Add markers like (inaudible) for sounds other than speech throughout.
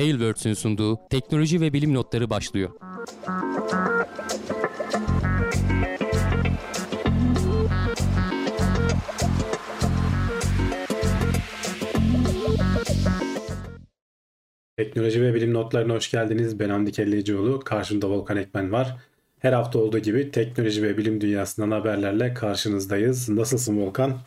Tailwords'ün sunduğu teknoloji ve bilim notları başlıyor. Teknoloji ve bilim notlarına hoş geldiniz. Ben Hamdi Kellecioğlu. Karşımda Volkan Ekmen var. Her hafta olduğu gibi teknoloji ve bilim dünyasından haberlerle karşınızdayız. Nasılsın Volkan?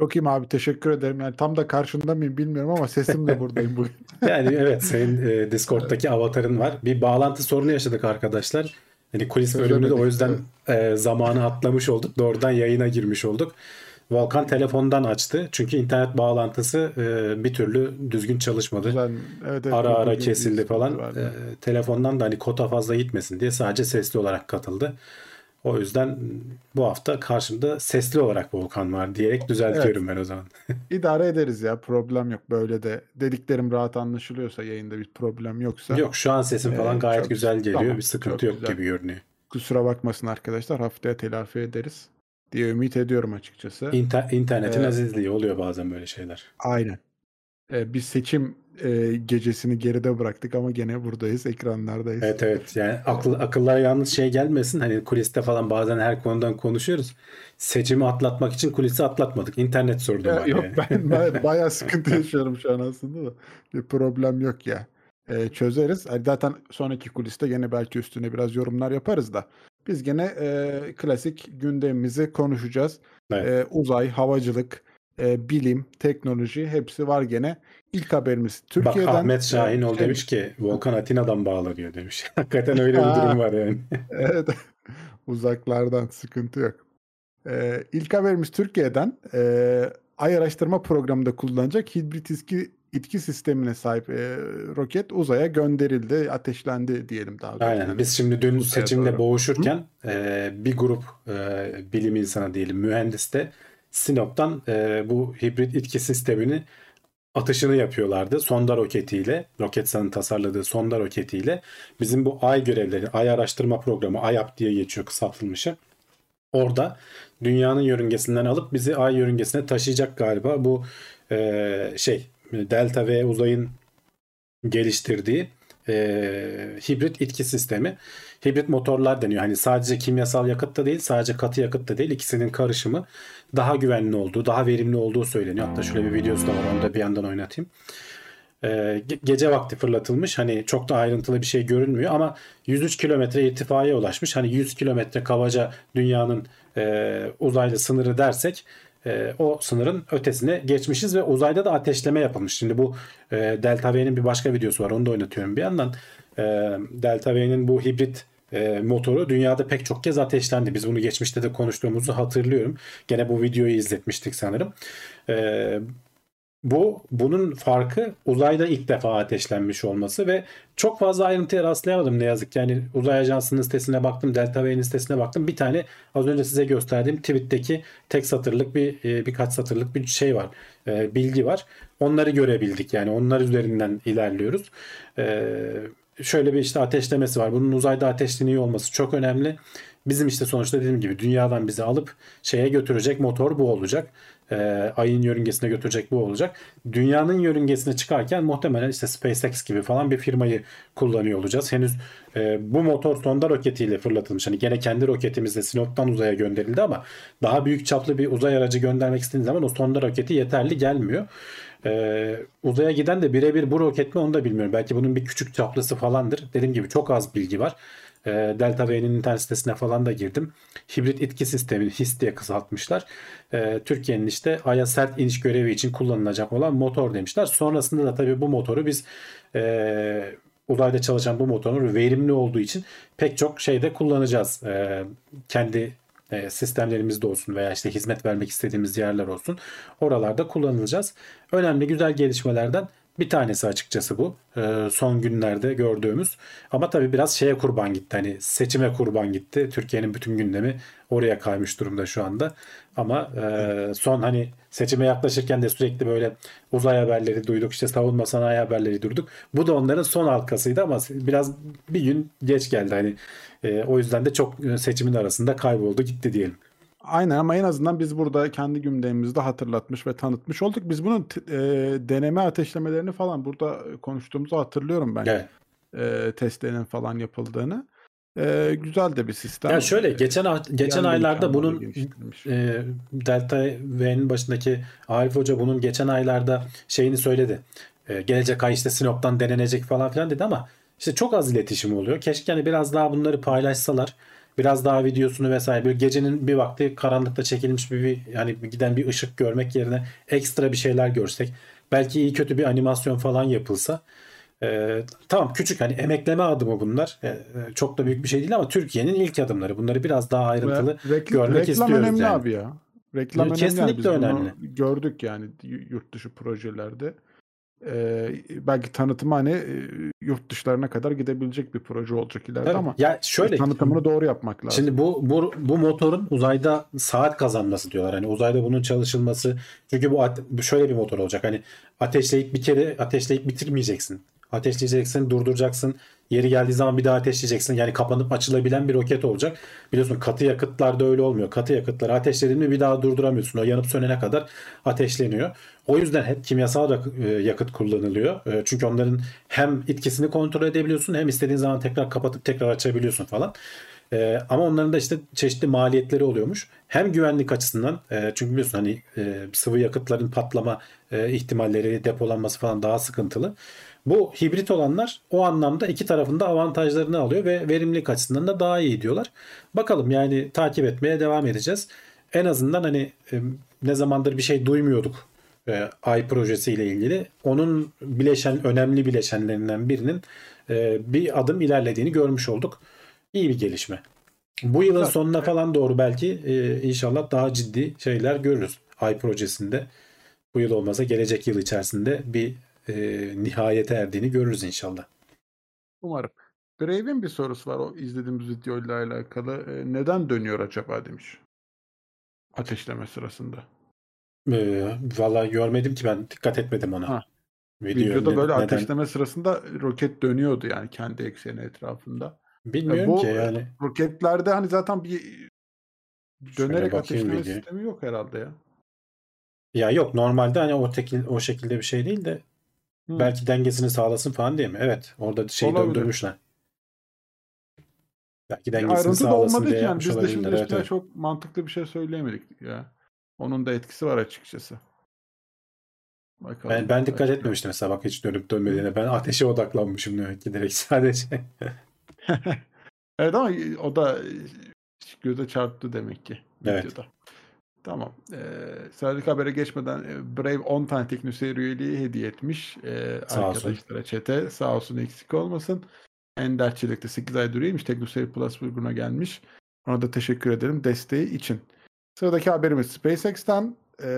Çok iyiyim abi teşekkür ederim. Yani tam da karşında mıyım bilmiyorum ama sesimle (laughs) buradayım bugün. yani evet (laughs) senin e, Discord'daki avatarın var. Bir bağlantı sorunu yaşadık arkadaşlar. Hani kulis bölümünü de o yüzden e, zamanı atlamış olduk. Doğrudan yayına girmiş olduk. Volkan telefondan açtı. Çünkü internet bağlantısı e, bir türlü düzgün çalışmadı. Güzel. Evet, evet, ara ara kesildi falan. E, telefondan da hani kota fazla gitmesin diye sadece sesli olarak katıldı. O yüzden bu hafta karşımda sesli olarak Volkan var diyerek düzeltiyorum evet. ben o zaman. (laughs) İdare ederiz ya problem yok. Böyle de dediklerim rahat anlaşılıyorsa yayında bir problem yoksa. Yok şu an sesim falan ee, gayet güzel geliyor. Tamam, bir sıkıntı yok güzel. gibi görünüyor. Kusura bakmasın arkadaşlar haftaya telafi ederiz diye ümit ediyorum açıkçası. İnter, internetin ee, azizliği oluyor bazen böyle şeyler. Aynen. Ee, bir seçim e, gecesini geride bıraktık ama gene buradayız, ekranlardayız. Evet evet. Yani akıl, akıllara yalnız şey gelmesin. Hani kuliste falan bazen her konudan konuşuyoruz. Seçimi atlatmak için kulisi atlatmadık. İnternet sordu ya, Yok ben, ben (laughs) bayağı sıkıntı yaşıyorum şu an aslında da. Bir problem yok ya. Ee, çözeriz. Zaten sonraki kuliste gene belki üstüne biraz yorumlar yaparız da. Biz gene e, klasik gündemimizi konuşacağız. Evet. E, uzay, havacılık, e, bilim, teknoloji hepsi var gene. İlk haberimiz Türkiye'den. Bak Ahmet Şahinoğlu e, demiş ki Volkan Atina'dan bağlanıyor demiş. (laughs) Hakikaten öyle bir durum var yani. (laughs) evet. Uzaklardan sıkıntı yok. Ee, ilk haberimiz Türkiye'den. Ee, Ay araştırma programında kullanacak hibrit iski itki sistemine sahip e, roket uzaya gönderildi, ateşlendi diyelim daha doğrusu. Aynen. Biz şimdi dün seçimle doğru. boğuşurken e, bir grup e, bilim insanı diyelim mühendis de Sinop'tan e, bu hibrit itki sistemini atışını yapıyorlardı. Sonda roketiyle, Roketsan'ın tasarladığı sonda roketiyle bizim bu ay görevleri, ay araştırma programı, AYAP diye geçiyor kısaltılmışı. Orada dünyanın yörüngesinden alıp bizi ay yörüngesine taşıyacak galiba bu e, şey Delta V uzayın geliştirdiği e, hibrit itki sistemi. Hibrit motorlar deniyor. Hani sadece kimyasal yakıt da değil, sadece katı yakıt da değil. ikisinin karışımı daha güvenli olduğu, daha verimli olduğu söyleniyor. Hatta şöyle bir videosu da var. Onu da bir yandan oynatayım. E, gece vakti fırlatılmış. Hani çok da ayrıntılı bir şey görünmüyor ama 103 kilometre irtifaya ulaşmış. Hani 100 kilometre kabaca dünyanın e, uzaylı sınırı dersek e, o sınırın ötesine geçmişiz ve uzayda da ateşleme yapılmış. Şimdi bu e, Delta V'nin bir başka videosu var. Onu da oynatıyorum bir yandan. E, Delta V'nin bu hibrit e, motoru dünyada pek çok kez ateşlendi. Biz bunu geçmişte de konuştuğumuzu hatırlıyorum. Gene bu videoyu izletmiştik sanırım. E, bu bunun farkı uzayda ilk defa ateşlenmiş olması ve çok fazla ayrıntıya rastlayamadım ne yazık ki. Yani uzay ajansının sitesine baktım, Delta V'nin sitesine baktım. Bir tane az önce size gösterdiğim tweet'teki tek satırlık bir e, birkaç satırlık bir şey var. E, bilgi var. Onları görebildik. Yani onlar üzerinden ilerliyoruz. E, şöyle bir işte ateşlemesi var. Bunun uzayda ateşleniyor olması çok önemli. Bizim işte sonuçta dediğim gibi dünyadan bizi alıp şeye götürecek motor bu olacak e, ayın yörüngesine götürecek bu olacak. Dünyanın yörüngesine çıkarken muhtemelen işte SpaceX gibi falan bir firmayı kullanıyor olacağız. Henüz e, bu motor sonda roketiyle fırlatılmış. Hani gene kendi roketimizle Sinop'tan uzaya gönderildi ama daha büyük çaplı bir uzay aracı göndermek istediğiniz zaman o sonda roketi yeterli gelmiyor. Ee, uzaya giden de birebir bu roket mi onu da bilmiyorum. Belki bunun bir küçük çaplısı falandır. Dediğim gibi çok az bilgi var. Ee, Delta V'nin internet sitesine falan da girdim. Hibrit itki sistemi HIS diye kısaltmışlar. Ee, Türkiye'nin işte Ay'a sert iniş görevi için kullanılacak olan motor demişler. Sonrasında da tabii bu motoru biz e, uzayda çalışan bu motorun verimli olduğu için pek çok şeyde kullanacağız. E, kendi e, sistemlerimizde olsun veya işte hizmet vermek istediğimiz yerler olsun. Oralarda kullanılacağız. Önemli güzel gelişmelerden bir tanesi açıkçası bu. E, son günlerde gördüğümüz. Ama tabii biraz şeye kurban gitti. Hani seçime kurban gitti. Türkiye'nin bütün gündemi oraya kaymış durumda şu anda. Ama e, son hani seçime yaklaşırken de sürekli böyle uzay haberleri duyduk. işte savunma sanayi haberleri duyduk. Bu da onların son halkasıydı ama biraz bir gün geç geldi. Hani e, o yüzden de çok seçimin arasında kayboldu gitti diyelim. Aynen ama en azından biz burada kendi gündemimizde hatırlatmış ve tanıtmış olduk. Biz bunun e, deneme ateşlemelerini falan burada konuştuğumuzu hatırlıyorum ben. Evet. E, testlerinin falan yapıldığını. E, güzel de bir sistem. Ya şöyle geçen geçen Yerli aylarda bunun e, Delta V'nin başındaki Arif Hoca bunun geçen aylarda şeyini söyledi. E, gelecek ay işte Sinop'tan denenecek falan filan dedi ama işte çok az iletişim oluyor. Keşke hani biraz daha bunları paylaşsalar. Biraz daha videosunu vesaire böyle gecenin bir vakti karanlıkta çekilmiş bir, bir yani giden bir ışık görmek yerine ekstra bir şeyler görsek. Belki iyi kötü bir animasyon falan yapılsa. E, tamam küçük hani emekleme adımı bunlar. E, çok da büyük bir şey değil ama Türkiye'nin ilk adımları. Bunları biraz daha ayrıntılı Ve rekl- görmek reklam istiyoruz önemli yani. abi ya. Reklam önemli. Kesinlikle yani. Önemli. gördük yani yurt dışı projelerde. Ee, belki tanıtımı hani e, yurt dışlarına kadar gidebilecek bir proje olacak ileride Tabii. ama ya şöyle tanıtımını doğru yapmak lazım. Şimdi bu, bu bu motorun uzayda saat kazanması diyorlar. Hani uzayda bunun çalışılması. Çünkü bu şöyle bir motor olacak. Hani ateşleyip bir kere ateşleyip bitirmeyeceksin. Ateşleyeceksin, durduracaksın. Yeri geldiği zaman bir daha ateşleyeceksin. Yani kapanıp açılabilen bir roket olacak. Biliyorsun katı yakıtlarda öyle olmuyor. Katı yakıtları ateşledin mi bir daha durduramıyorsun. O yanıp sönene kadar ateşleniyor. O yüzden hep kimyasal e, yakıt kullanılıyor. E, Çünkü onların hem etkisini kontrol edebiliyorsun hem istediğin zaman tekrar kapatıp tekrar açabiliyorsun falan. Ee, ama onların da işte çeşitli maliyetleri oluyormuş. Hem güvenlik açısından e, çünkü biliyorsun hani e, sıvı yakıtların patlama e, ihtimalleri, depolanması falan daha sıkıntılı. Bu hibrit olanlar o anlamda iki tarafında avantajlarını alıyor ve verimlilik açısından da daha iyi diyorlar. Bakalım yani takip etmeye devam edeceğiz. En azından hani ne zamandır bir şey duymuyorduk e, Ay projesiyle ilgili. Onun bileşen önemli bileşenlerinden birinin e, bir adım ilerlediğini görmüş olduk. İyi bir gelişme. Bu yılın sonuna falan doğru belki e, inşallah daha ciddi şeyler görürüz Ay projesinde. Bu yıl olmasa gelecek yıl içerisinde bir e, nihayete erdiğini görürüz inşallah. Umarım. Brave'in bir sorusu var o izlediğimiz videoyla alakalı. Ee, neden dönüyor acaba demiş. Ateşleme sırasında. E, Valla görmedim ki ben dikkat etmedim ona. Ha. Video Videoda ne- böyle neden- ateşleme sırasında roket dönüyordu yani kendi ekseni etrafında. Bilmiyorum bu ki yani. roketlerde hani zaten bir dönerek ateşleme videoya. sistemi yok herhalde ya. Ya yok normalde hani o, tekil, o şekilde bir şey değil de Hı. belki dengesini sağlasın falan diye mi? Evet orada şey Olabilir. döndürmüşler. Belki dengesini ayrıntı sağlasın diye yani yapmış biz de şimdi. Evet, evet. çok mantıklı bir şey söyleyemedik ya. Onun da etkisi var açıkçası. Bakalım. Ben, ben dikkat etmemiştim mesela bak hiç dönüp dönmediğine. Ben ateşe odaklanmışım demek ki direkt sadece. (laughs) Evet ama o da göze çarptı demek ki Evet. videoda. Tamam. Ee, sıradaki habere geçmeden e, Brave 10 tane teknoseyir üyeliği hediye etmiş ee, Sağ olsun. arkadaşlara çete. Sağ olsun eksik olmasın. Ender Çelik de 8 ay üyeymiş. Teknoseyir Plus grubuna gelmiş. Ona da teşekkür ederim desteği için. Sıradaki haberimiz SpaceX'ten e,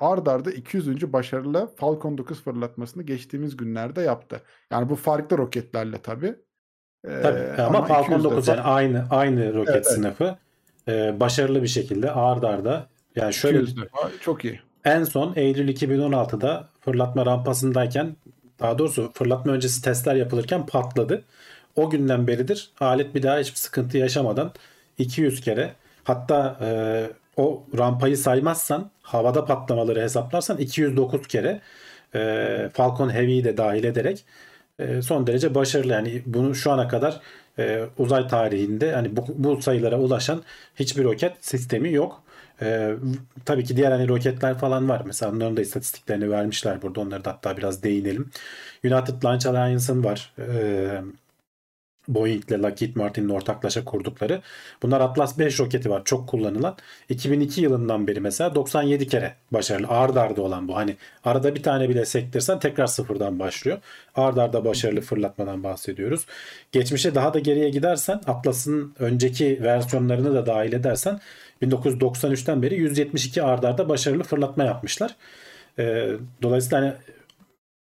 ard arda 200. başarılı Falcon 9 fırlatmasını geçtiğimiz günlerde yaptı. Yani bu farklı roketlerle tabii. Ee, Tabii ama, Falcon 200 9 defa- yani aynı aynı roket Evet, evet. sınıfı e, başarılı bir şekilde ard arda yani şöyle 200 defa. Çok iyi. en son Eylül 2016'da fırlatma rampasındayken daha doğrusu fırlatma öncesi testler yapılırken patladı. O günden beridir alet bir daha hiçbir sıkıntı yaşamadan 200 kere hatta e, o rampayı saymazsan havada patlamaları hesaplarsan 209 kere e, Falcon Heavy'yi de dahil ederek e, son derece başarılı. Yani bunu şu ana kadar e, uzay tarihinde hani bu, bu sayılara ulaşan hiçbir roket sistemi yok. E, tabii ki diğer hani roketler falan var. Mesela onların da istatistiklerini vermişler burada. Onları da hatta biraz değinelim. United Launch Alliance'ın var. E, Boeing ile Lockheed Martin'in ortaklaşa kurdukları. Bunlar Atlas 5 roketi var. Çok kullanılan. 2002 yılından beri mesela 97 kere başarılı. Ard arda olan bu. Hani arada bir tane bile sektirsen tekrar sıfırdan başlıyor. Ard arda başarılı fırlatmadan bahsediyoruz. Geçmişe daha da geriye gidersen Atlas'ın önceki versiyonlarını da dahil edersen 1993'ten beri 172 ard arda başarılı fırlatma yapmışlar. Ee, dolayısıyla hani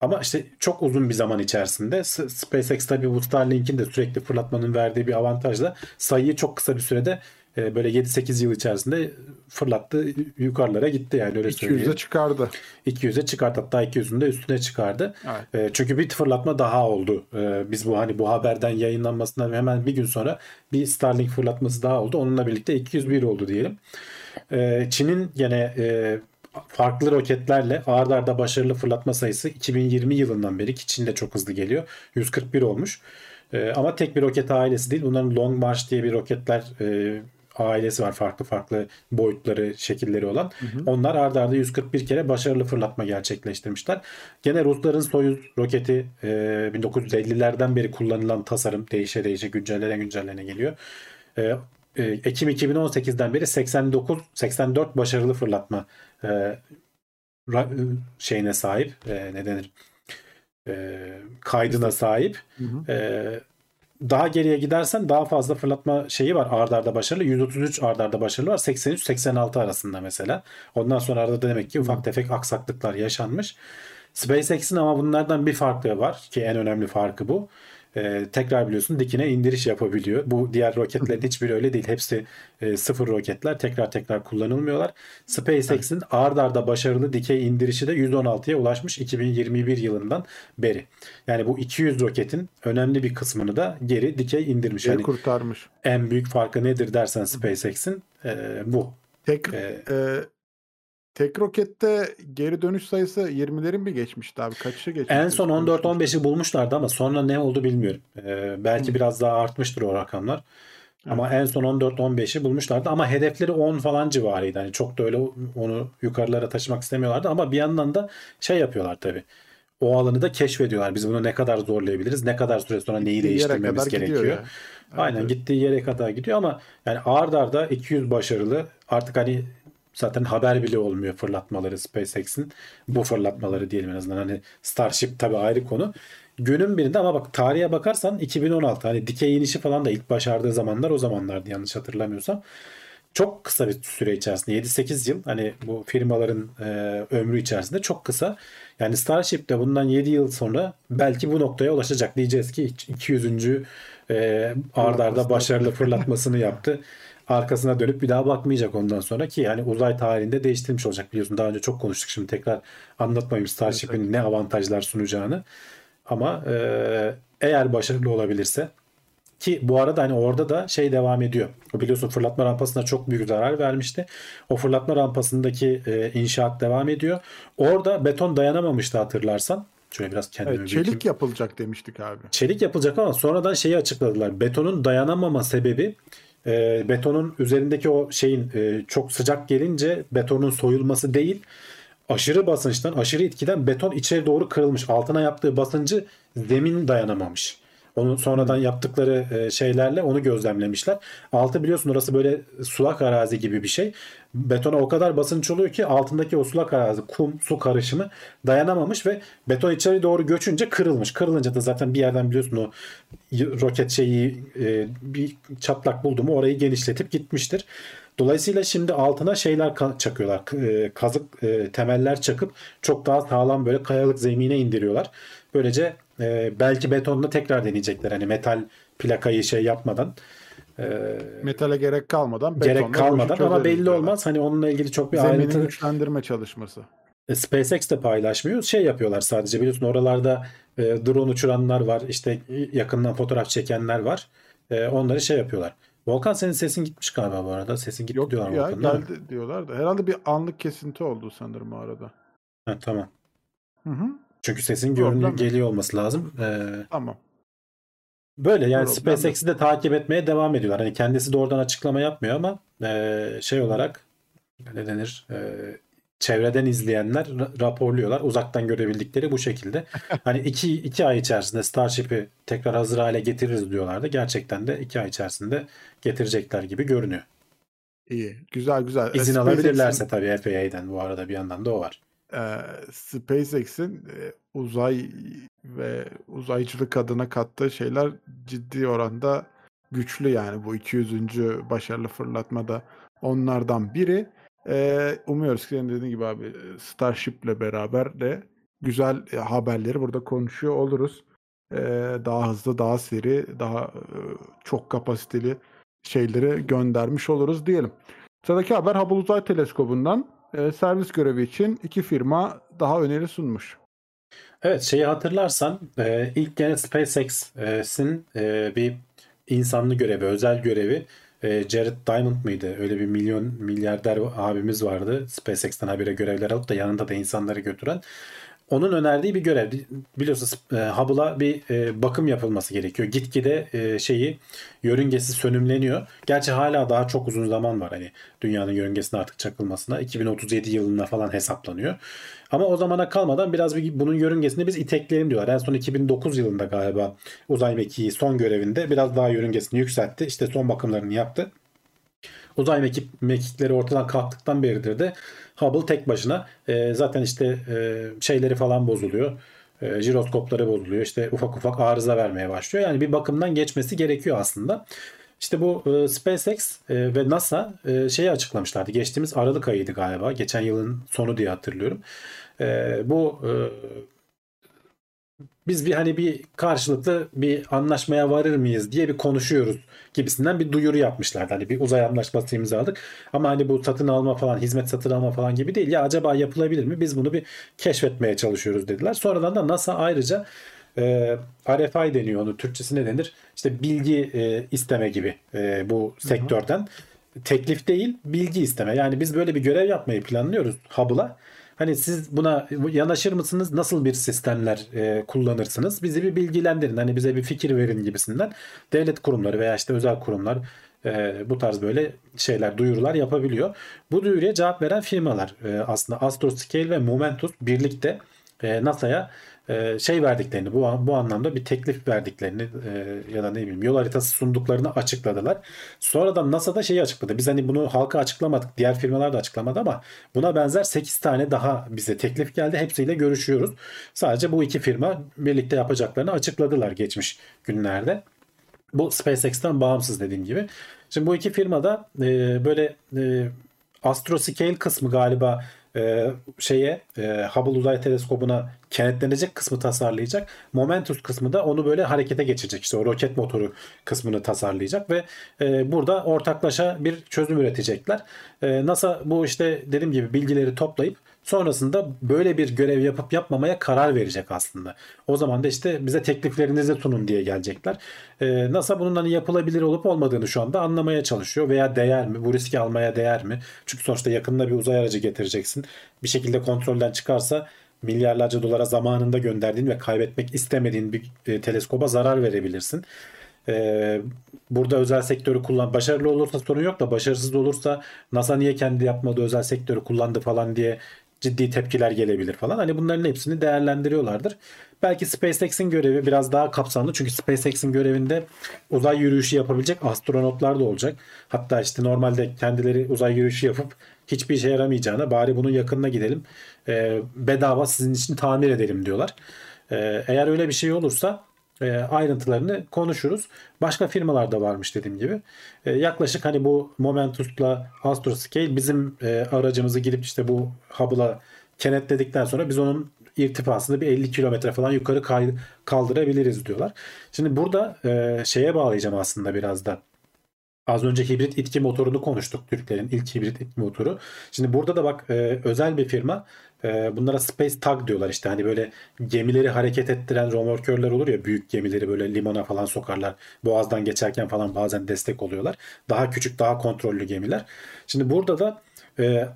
ama işte çok uzun bir zaman içerisinde SpaceX tabii bu Starlink'in de sürekli fırlatmanın verdiği bir avantajla sayıyı çok kısa bir sürede e, böyle 7-8 yıl içerisinde fırlattı yukarılara gitti yani öyle 200'e söyleyeyim. çıkardı. 200'e çıkardı hatta 200'ün de üstüne çıkardı. Evet. E, çünkü bir fırlatma daha oldu. E, biz bu hani bu haberden yayınlanmasından hemen bir gün sonra bir Starlink fırlatması daha oldu. Onunla birlikte 201 oldu diyelim. E, Çin'in gene e, farklı roketlerle ard arda başarılı fırlatma sayısı 2020 yılından beri ki Çin de çok hızlı geliyor. 141 olmuş. E, ama tek bir roket ailesi değil. Bunların Long March diye bir roketler e, ailesi var. Farklı farklı boyutları, şekilleri olan. Onlar ard arda 141 kere başarılı fırlatma gerçekleştirmişler. Gene Rusların Soyuz roketi e, 1950'lerden beri kullanılan tasarım değişe değişe güncellene güncellene geliyor. E, e, Ekim 2018'den beri 89 84 başarılı fırlatma e, ra- e, şeyine sahip. E, ne denir? E, kaydına sahip. Hı hı. Ee, daha geriye gidersen daha fazla fırlatma şeyi var ard arda başarılı. 133 ard arda başarılı var. 83-86 arasında mesela. Ondan sonra arada demek ki ufak tefek aksaklıklar yaşanmış. SpaceX'in ama bunlardan bir farkı var ki en önemli farkı bu. Ee, tekrar biliyorsun dikine indiriş yapabiliyor. Bu diğer roketlerin hiçbiri öyle değil. Hepsi e, sıfır roketler. Tekrar tekrar kullanılmıyorlar. SpaceX'in ard arda başarılı dikey indirişi de 116'ya ulaşmış 2021 yılından beri. Yani bu 200 roketin önemli bir kısmını da geri dikey indirmiş. Geri Yani kurtarmış. en büyük farkı nedir dersen SpaceX'in e, bu. Tek Ee, e, tek rokette geri dönüş sayısı 20'lerin mi geçmişti abi? Kaçı geçmişti? En son 14-15'i bulmuşlardı ama sonra ne oldu bilmiyorum. Ee, belki biraz daha artmıştır o rakamlar. Ama en son 14-15'i bulmuşlardı ama hedefleri 10 falan civarıydı. Yani çok da öyle onu yukarılara taşımak istemiyorlardı ama bir yandan da şey yapıyorlar tabii. O alanı da keşfediyorlar. Biz bunu ne kadar zorlayabiliriz? Ne kadar süre sonra neyi Gittiği değiştirmemiz gerekiyor? ya. Evet, Aynen evet. gittiği yere kadar gidiyor ama yani ard arda 200 başarılı artık hani zaten haber bile olmuyor fırlatmaları SpaceX'in. Bu fırlatmaları diyelim en azından hani Starship tabii ayrı konu. Günün birinde ama bak tarihe bakarsan 2016 hani dikey inişi falan da ilk başardığı zamanlar o zamanlardı yanlış hatırlamıyorsam. Çok kısa bir süre içerisinde 7-8 yıl hani bu firmaların e, ömrü içerisinde çok kısa. Yani Starship de bundan 7 yıl sonra belki bu noktaya ulaşacak. Diyeceğiz ki 200. E, ard arda başarılı fırlatmasını yaptı. (laughs) Arkasına dönüp bir daha bakmayacak ondan sonra ki yani uzay tarihinde değiştirmiş olacak biliyorsun. Daha önce çok konuştuk şimdi tekrar anlatmayayım Starship'in ne avantajlar sunacağını. Ama e, eğer başarılı olabilirse ki bu arada hani orada da şey devam ediyor. Biliyorsun fırlatma rampasına çok büyük zarar vermişti. O fırlatma rampasındaki e, inşaat devam ediyor. Orada beton dayanamamıştı hatırlarsan. Şöyle biraz kendimi Evet, çelik yapılacak demiştik abi. Çelik yapılacak ama sonradan şeyi açıkladılar. Betonun dayanamama sebebi e, betonun üzerindeki o şeyin e, çok sıcak gelince betonun soyulması değil. Aşırı basınçtan, aşırı etkiden beton içeri doğru kırılmış. Altına yaptığı basıncı zemin dayanamamış. Onu sonradan yaptıkları e, şeylerle onu gözlemlemişler. Altı biliyorsun orası böyle sulak arazi gibi bir şey. Betona o kadar basınç oluyor ki altındaki o sulak arazi kum su karışımı dayanamamış ve beton içeri doğru göçünce kırılmış. Kırılınca da zaten bir yerden biliyorsun o roket şeyi e, bir çatlak buldu mu orayı genişletip gitmiştir. Dolayısıyla şimdi altına şeyler çakıyorlar. E, Kazık temeller çakıp çok daha sağlam böyle kayalık zemine indiriyorlar. Böylece e, belki betonla tekrar deneyecekler. Hani metal plakayı şey yapmadan e, Metale gerek kalmadan gerek kalmadan ama belli diyorlar. olmaz. Hani onunla ilgili çok bir Zemini ayrıntı güçlendirme çalışması. e, SpaceX de paylaşmıyor. Şey yapıyorlar sadece biliyorsun oralarda e, drone uçuranlar var. işte yakından fotoğraf çekenler var. E, onları şey yapıyorlar. Volkan senin sesin gitmiş galiba bu arada. Sesin gitti Yok diyorlar ya Volkan, mi? geldi diyorlar da. Herhalde bir anlık kesinti oldu sanırım o arada. Ha, tamam. Hı hı. Çünkü sesin yok. geliyor olması lazım. E, Tamam. böyle yani SpaceX'i de takip etmeye devam ediyorlar. Hani kendisi doğrudan açıklama yapmıyor ama e, şey olarak ne denir? E, çevreden izleyenler ra- raporluyorlar. Uzaktan görebildikleri bu şekilde. (laughs) Hani iki, iki ay içerisinde Starship'i tekrar hazır hale getiririz diyorlardı. Gerçekten de iki ay içerisinde getirecekler gibi görünüyor. İyi. Güzel güzel. İzin SpaceX'in- alabilirlerse tabii FAA'den bu arada bir yandan da o var. E, SpaceX'in e, uzay ve uzaycılık adına kattığı şeyler ciddi oranda güçlü yani bu 200. başarılı fırlatmada onlardan biri. E, umuyoruz ki dediğin gibi abi Starship'le beraber de güzel e, haberleri burada konuşuyor oluruz. E, daha hızlı, daha seri, daha e, çok kapasiteli şeyleri göndermiş oluruz diyelim. Sıradaki haber Hubble Uzay Teleskobu'ndan e, servis görevi için iki firma daha öneri sunmuş. Evet şeyi hatırlarsan e, ilk gene SpaceX'in e, bir insanlı görevi, özel görevi e, Jared Diamond mıydı? Öyle bir milyon milyarder abimiz vardı. SpaceX'ten habire görevler alıp da yanında da insanları götüren. Onun önerdiği bir görev. Biliyorsunuz e, Hubble'a bir e, bakım yapılması gerekiyor. Gitgide e, şeyi yörüngesi sönümleniyor. Gerçi hala daha çok uzun zaman var hani dünyanın yörüngesine artık çakılmasına. 2037 yılına falan hesaplanıyor. Ama o zamana kalmadan biraz bir bunun yörüngesini biz itekleyelim diyorlar. En son 2009 yılında galiba uzay mekiği son görevinde biraz daha yörüngesini yükseltti. İşte son bakımlarını yaptı. Uzay mekik, mekikleri ortadan kalktıktan beridir de Hubble tek başına e, zaten işte e, şeyleri falan bozuluyor. E, jiroskopları bozuluyor. İşte ufak ufak arıza vermeye başlıyor. Yani bir bakımdan geçmesi gerekiyor aslında. İşte bu e, SpaceX e, ve NASA e, şeyi açıklamışlardı. Geçtiğimiz Aralık ayıydı galiba. Geçen yılın sonu diye hatırlıyorum. E, bu e, biz bir hani bir karşılıklı bir anlaşmaya varır mıyız diye bir konuşuyoruz gibisinden bir duyuru yapmışlardı. Hani bir uzay anlaşması imzaladık. Ama hani bu satın alma falan, hizmet satın alma falan gibi değil. Ya acaba yapılabilir mi? Biz bunu bir keşfetmeye çalışıyoruz dediler. Sonradan da NASA ayrıca e, RFI deniyor onu. Türkçesi ne denir? İşte bilgi e, isteme gibi e, bu sektörden. Hı hı. Teklif değil, bilgi isteme. Yani biz böyle bir görev yapmayı planlıyoruz Hubble'a. Hani siz buna yanaşır mısınız? Nasıl bir sistemler e, kullanırsınız? Bizi bir bilgilendirin. Hani bize bir fikir verin gibisinden. Devlet kurumları veya işte özel kurumlar e, bu tarz böyle şeyler, duyurular yapabiliyor. Bu duyuruya cevap veren firmalar e, aslında Astroscale ve Momentus birlikte e, NASA'ya şey verdiklerini bu bu anlamda bir teklif verdiklerini e, ya da ne bileyim yol haritası sunduklarını açıkladılar. Sonradan NASA da şeyi açıkladı. Biz hani bunu halka açıklamadık. Diğer firmalar da açıklamadı ama buna benzer 8 tane daha bize teklif geldi. Hepsiyle görüşüyoruz. Sadece bu iki firma birlikte yapacaklarını açıkladılar geçmiş günlerde. Bu SpaceX'ten bağımsız dediğim gibi. Şimdi bu iki firmada e, böyle e, Astroscale kısmı galiba e, şeye e, Hubble Uzay Teleskobu'na kenetlenecek kısmı tasarlayacak. Momentus kısmı da onu böyle harekete geçirecek. İşte o roket motoru kısmını tasarlayacak ve e, burada ortaklaşa bir çözüm üretecekler. E, NASA bu işte dediğim gibi bilgileri toplayıp Sonrasında böyle bir görev yapıp yapmamaya karar verecek aslında. O zaman da işte bize tekliflerinizi sunun diye gelecekler. Ee, NASA bunun hani yapılabilir olup olmadığını şu anda anlamaya çalışıyor. Veya değer mi? Bu riski almaya değer mi? Çünkü sonuçta yakında bir uzay aracı getireceksin. Bir şekilde kontrolden çıkarsa milyarlarca dolara zamanında gönderdiğin ve kaybetmek istemediğin bir e, teleskoba zarar verebilirsin. Ee, burada özel sektörü kullan başarılı olursa sorun yok da başarısız olursa NASA niye kendi yapmadığı özel sektörü kullandı falan diye ciddi tepkiler gelebilir falan. Hani bunların hepsini değerlendiriyorlardır. Belki SpaceX'in görevi biraz daha kapsamlı. Çünkü SpaceX'in görevinde uzay yürüyüşü yapabilecek astronotlar da olacak. Hatta işte normalde kendileri uzay yürüyüşü yapıp hiçbir işe yaramayacağına bari bunun yakınına gidelim. E, bedava sizin için tamir edelim diyorlar. E, eğer öyle bir şey olursa e, ayrıntılarını konuşuruz. Başka firmalar da varmış dediğim gibi. E, yaklaşık hani bu Momentus'la Astroscale bizim e, aracımızı gidip işte bu Hubble'a kenetledikten sonra biz onun irtifasını bir 50 kilometre falan yukarı kaldırabiliriz diyorlar. Şimdi burada şeye bağlayacağım aslında biraz da. Az önce hibrit itki motorunu konuştuk. Türklerin ilk hibrit itki motoru. Şimdi burada da bak e, özel bir firma e, bunlara Space Tug diyorlar işte. Hani böyle gemileri hareket ettiren romorkörler olur ya büyük gemileri böyle limana falan sokarlar. Boğazdan geçerken falan bazen destek oluyorlar. Daha küçük daha kontrollü gemiler. Şimdi burada da e,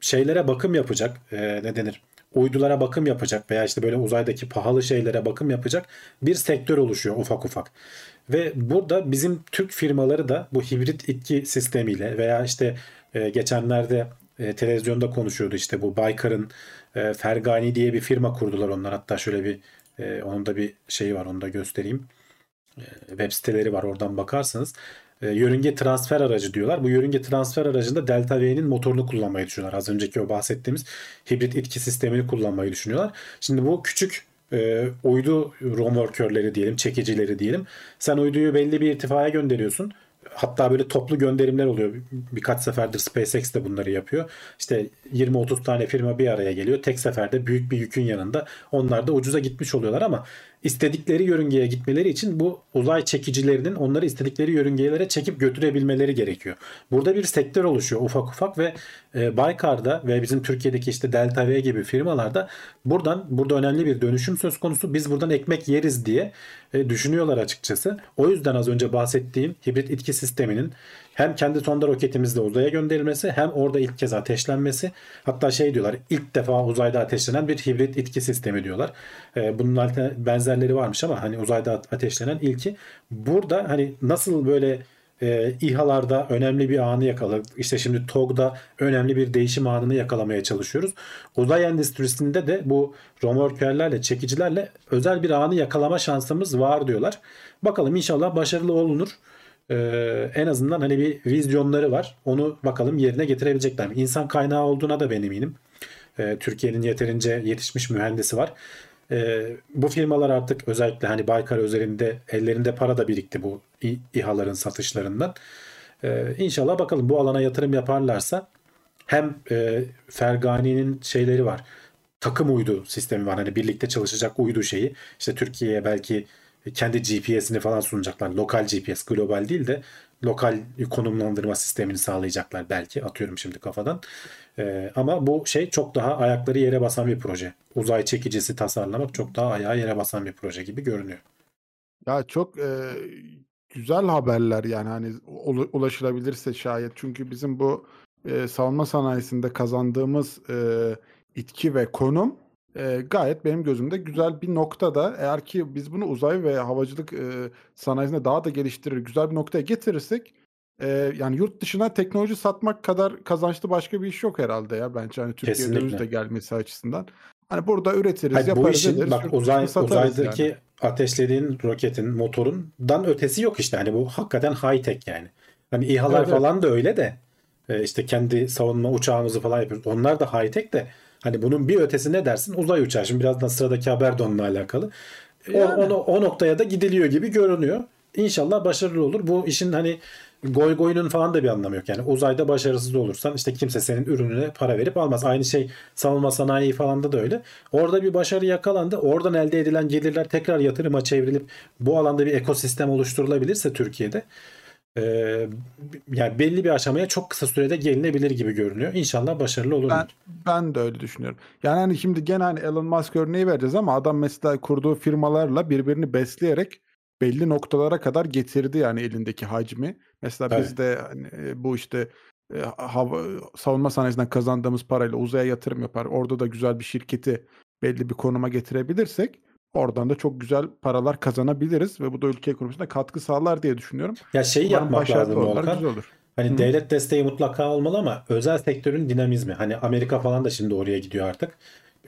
şeylere bakım yapacak. E, ne denir? uydulara bakım yapacak veya işte böyle uzaydaki pahalı şeylere bakım yapacak bir sektör oluşuyor ufak ufak. Ve burada bizim Türk firmaları da bu hibrit itki sistemiyle veya işte e, geçenlerde e, televizyonda konuşuyordu işte bu Baykar'ın e, Fergani diye bir firma kurdular onlar. Hatta şöyle bir e, onun da bir şeyi var onu da göstereyim. E, web siteleri var oradan bakarsınız. E, yörünge transfer aracı diyorlar. Bu yörünge transfer aracında Delta V'nin motorunu kullanmayı düşünüyorlar. Az önceki o bahsettiğimiz hibrit itki sistemini kullanmayı düşünüyorlar. Şimdi bu küçük e, uydu romorkörleri diyelim, çekicileri diyelim. Sen uyduyu belli bir irtifaya gönderiyorsun. Hatta böyle toplu gönderimler oluyor. Birkaç seferdir SpaceX de bunları yapıyor. İşte 20-30 tane firma bir araya geliyor. Tek seferde büyük bir yükün yanında. Onlar da ucuza gitmiş oluyorlar ama istedikleri yörüngeye gitmeleri için bu uzay çekicilerinin onları istedikleri yörüngelere çekip götürebilmeleri gerekiyor. Burada bir sektör oluşuyor ufak ufak ve e, Baykar'da ve bizim Türkiye'deki işte Delta V gibi firmalarda buradan burada önemli bir dönüşüm söz konusu. Biz buradan ekmek yeriz diye e, düşünüyorlar açıkçası. O yüzden az önce bahsettiğim hibrit itki sisteminin hem kendi sonda roketimizle uzaya gönderilmesi hem orada ilk kez ateşlenmesi. Hatta şey diyorlar ilk defa uzayda ateşlenen bir hibrit itki sistemi diyorlar. E, bunun benzerleri varmış ama hani uzayda ateşlenen ilki. Burada hani nasıl böyle e, İHA'larda önemli bir anı yakaladık. İşte şimdi TOG'da önemli bir değişim anını yakalamaya çalışıyoruz. Uzay endüstrisinde de bu romorkerlerle, çekicilerle özel bir anı yakalama şansımız var diyorlar. Bakalım inşallah başarılı olunur. Ee, en azından hani bir vizyonları var. Onu bakalım yerine getirebilecekler mi? İnsan kaynağı olduğuna da ben eminim. Ee, Türkiye'nin yeterince yetişmiş mühendisi var. Ee, bu firmalar artık özellikle hani Baykar özelinde ellerinde para da birikti bu İHA'ların satışlarından. Ee, inşallah bakalım bu alana yatırım yaparlarsa hem e, Fergani'nin şeyleri var. Takım uydu sistemi var. Hani birlikte çalışacak uydu şeyi. İşte Türkiye'ye belki kendi GPS'ini falan sunacaklar. Lokal GPS, global değil de lokal konumlandırma sistemini sağlayacaklar belki. Atıyorum şimdi kafadan. Ee, ama bu şey çok daha ayakları yere basan bir proje. Uzay çekicisi tasarlamak çok daha ayağı yere basan bir proje gibi görünüyor. Ya çok e, güzel haberler yani hani ulaşılabilirse şayet. Çünkü bizim bu e, savunma sanayisinde kazandığımız e, itki ve konum e, gayet benim gözümde güzel bir noktada. Eğer ki biz bunu uzay ve havacılık e, sanayisinde daha da geliştirir, güzel bir noktaya getirirsek e, yani yurt dışına teknoloji satmak kadar kazançlı başka bir iş yok herhalde ya bence hani Türkiye'ye döviz de gelmesi açısından. Hani burada üretiriz, Hayır, yaparız, bu işin, ederiz. Bak uzay uzaydaki yani. ateşlediğin roketin motorundan ötesi yok işte. Hani bu hakikaten high tech yani. Hani İHA'lar evet, falan evet. da öyle de işte kendi savunma uçağımızı falan yapıyoruz. Onlar da high tech de Hani bunun bir ötesi ne dersin? Uzay uçağı. Şimdi birazdan sıradaki haber de onunla alakalı. Yani. O, o, o noktaya da gidiliyor gibi görünüyor. İnşallah başarılı olur. Bu işin hani goy goyunun falan da bir anlamı yok. Yani uzayda başarısız olursan işte kimse senin ürününe para verip almaz. Aynı şey savunma sanayi falan da öyle. Orada bir başarı yakalandı. Oradan elde edilen gelirler tekrar yatırıma çevrilip bu alanda bir ekosistem oluşturulabilirse Türkiye'de e, yani belli bir aşamaya çok kısa sürede gelinebilir gibi görünüyor. İnşallah başarılı olur. Ben, ben de öyle düşünüyorum. Yani hani şimdi gene hani Elon Musk örneği vereceğiz ama adam mesela kurduğu firmalarla birbirini besleyerek belli noktalara kadar getirdi yani elindeki hacmi. Mesela evet. biz de hani bu işte hava, savunma sanayisinden kazandığımız parayla uzaya yatırım yapar. Orada da güzel bir şirketi belli bir konuma getirebilirsek Oradan da çok güzel paralar kazanabiliriz ve bu da ülke ekonomisine katkı sağlar diye düşünüyorum. Ya şeyi Umarım yapmak lazım Volkan. Güzel olur. Hani Hı. devlet desteği mutlaka olmalı ama özel sektörün dinamizmi. Hani Amerika falan da şimdi oraya gidiyor artık.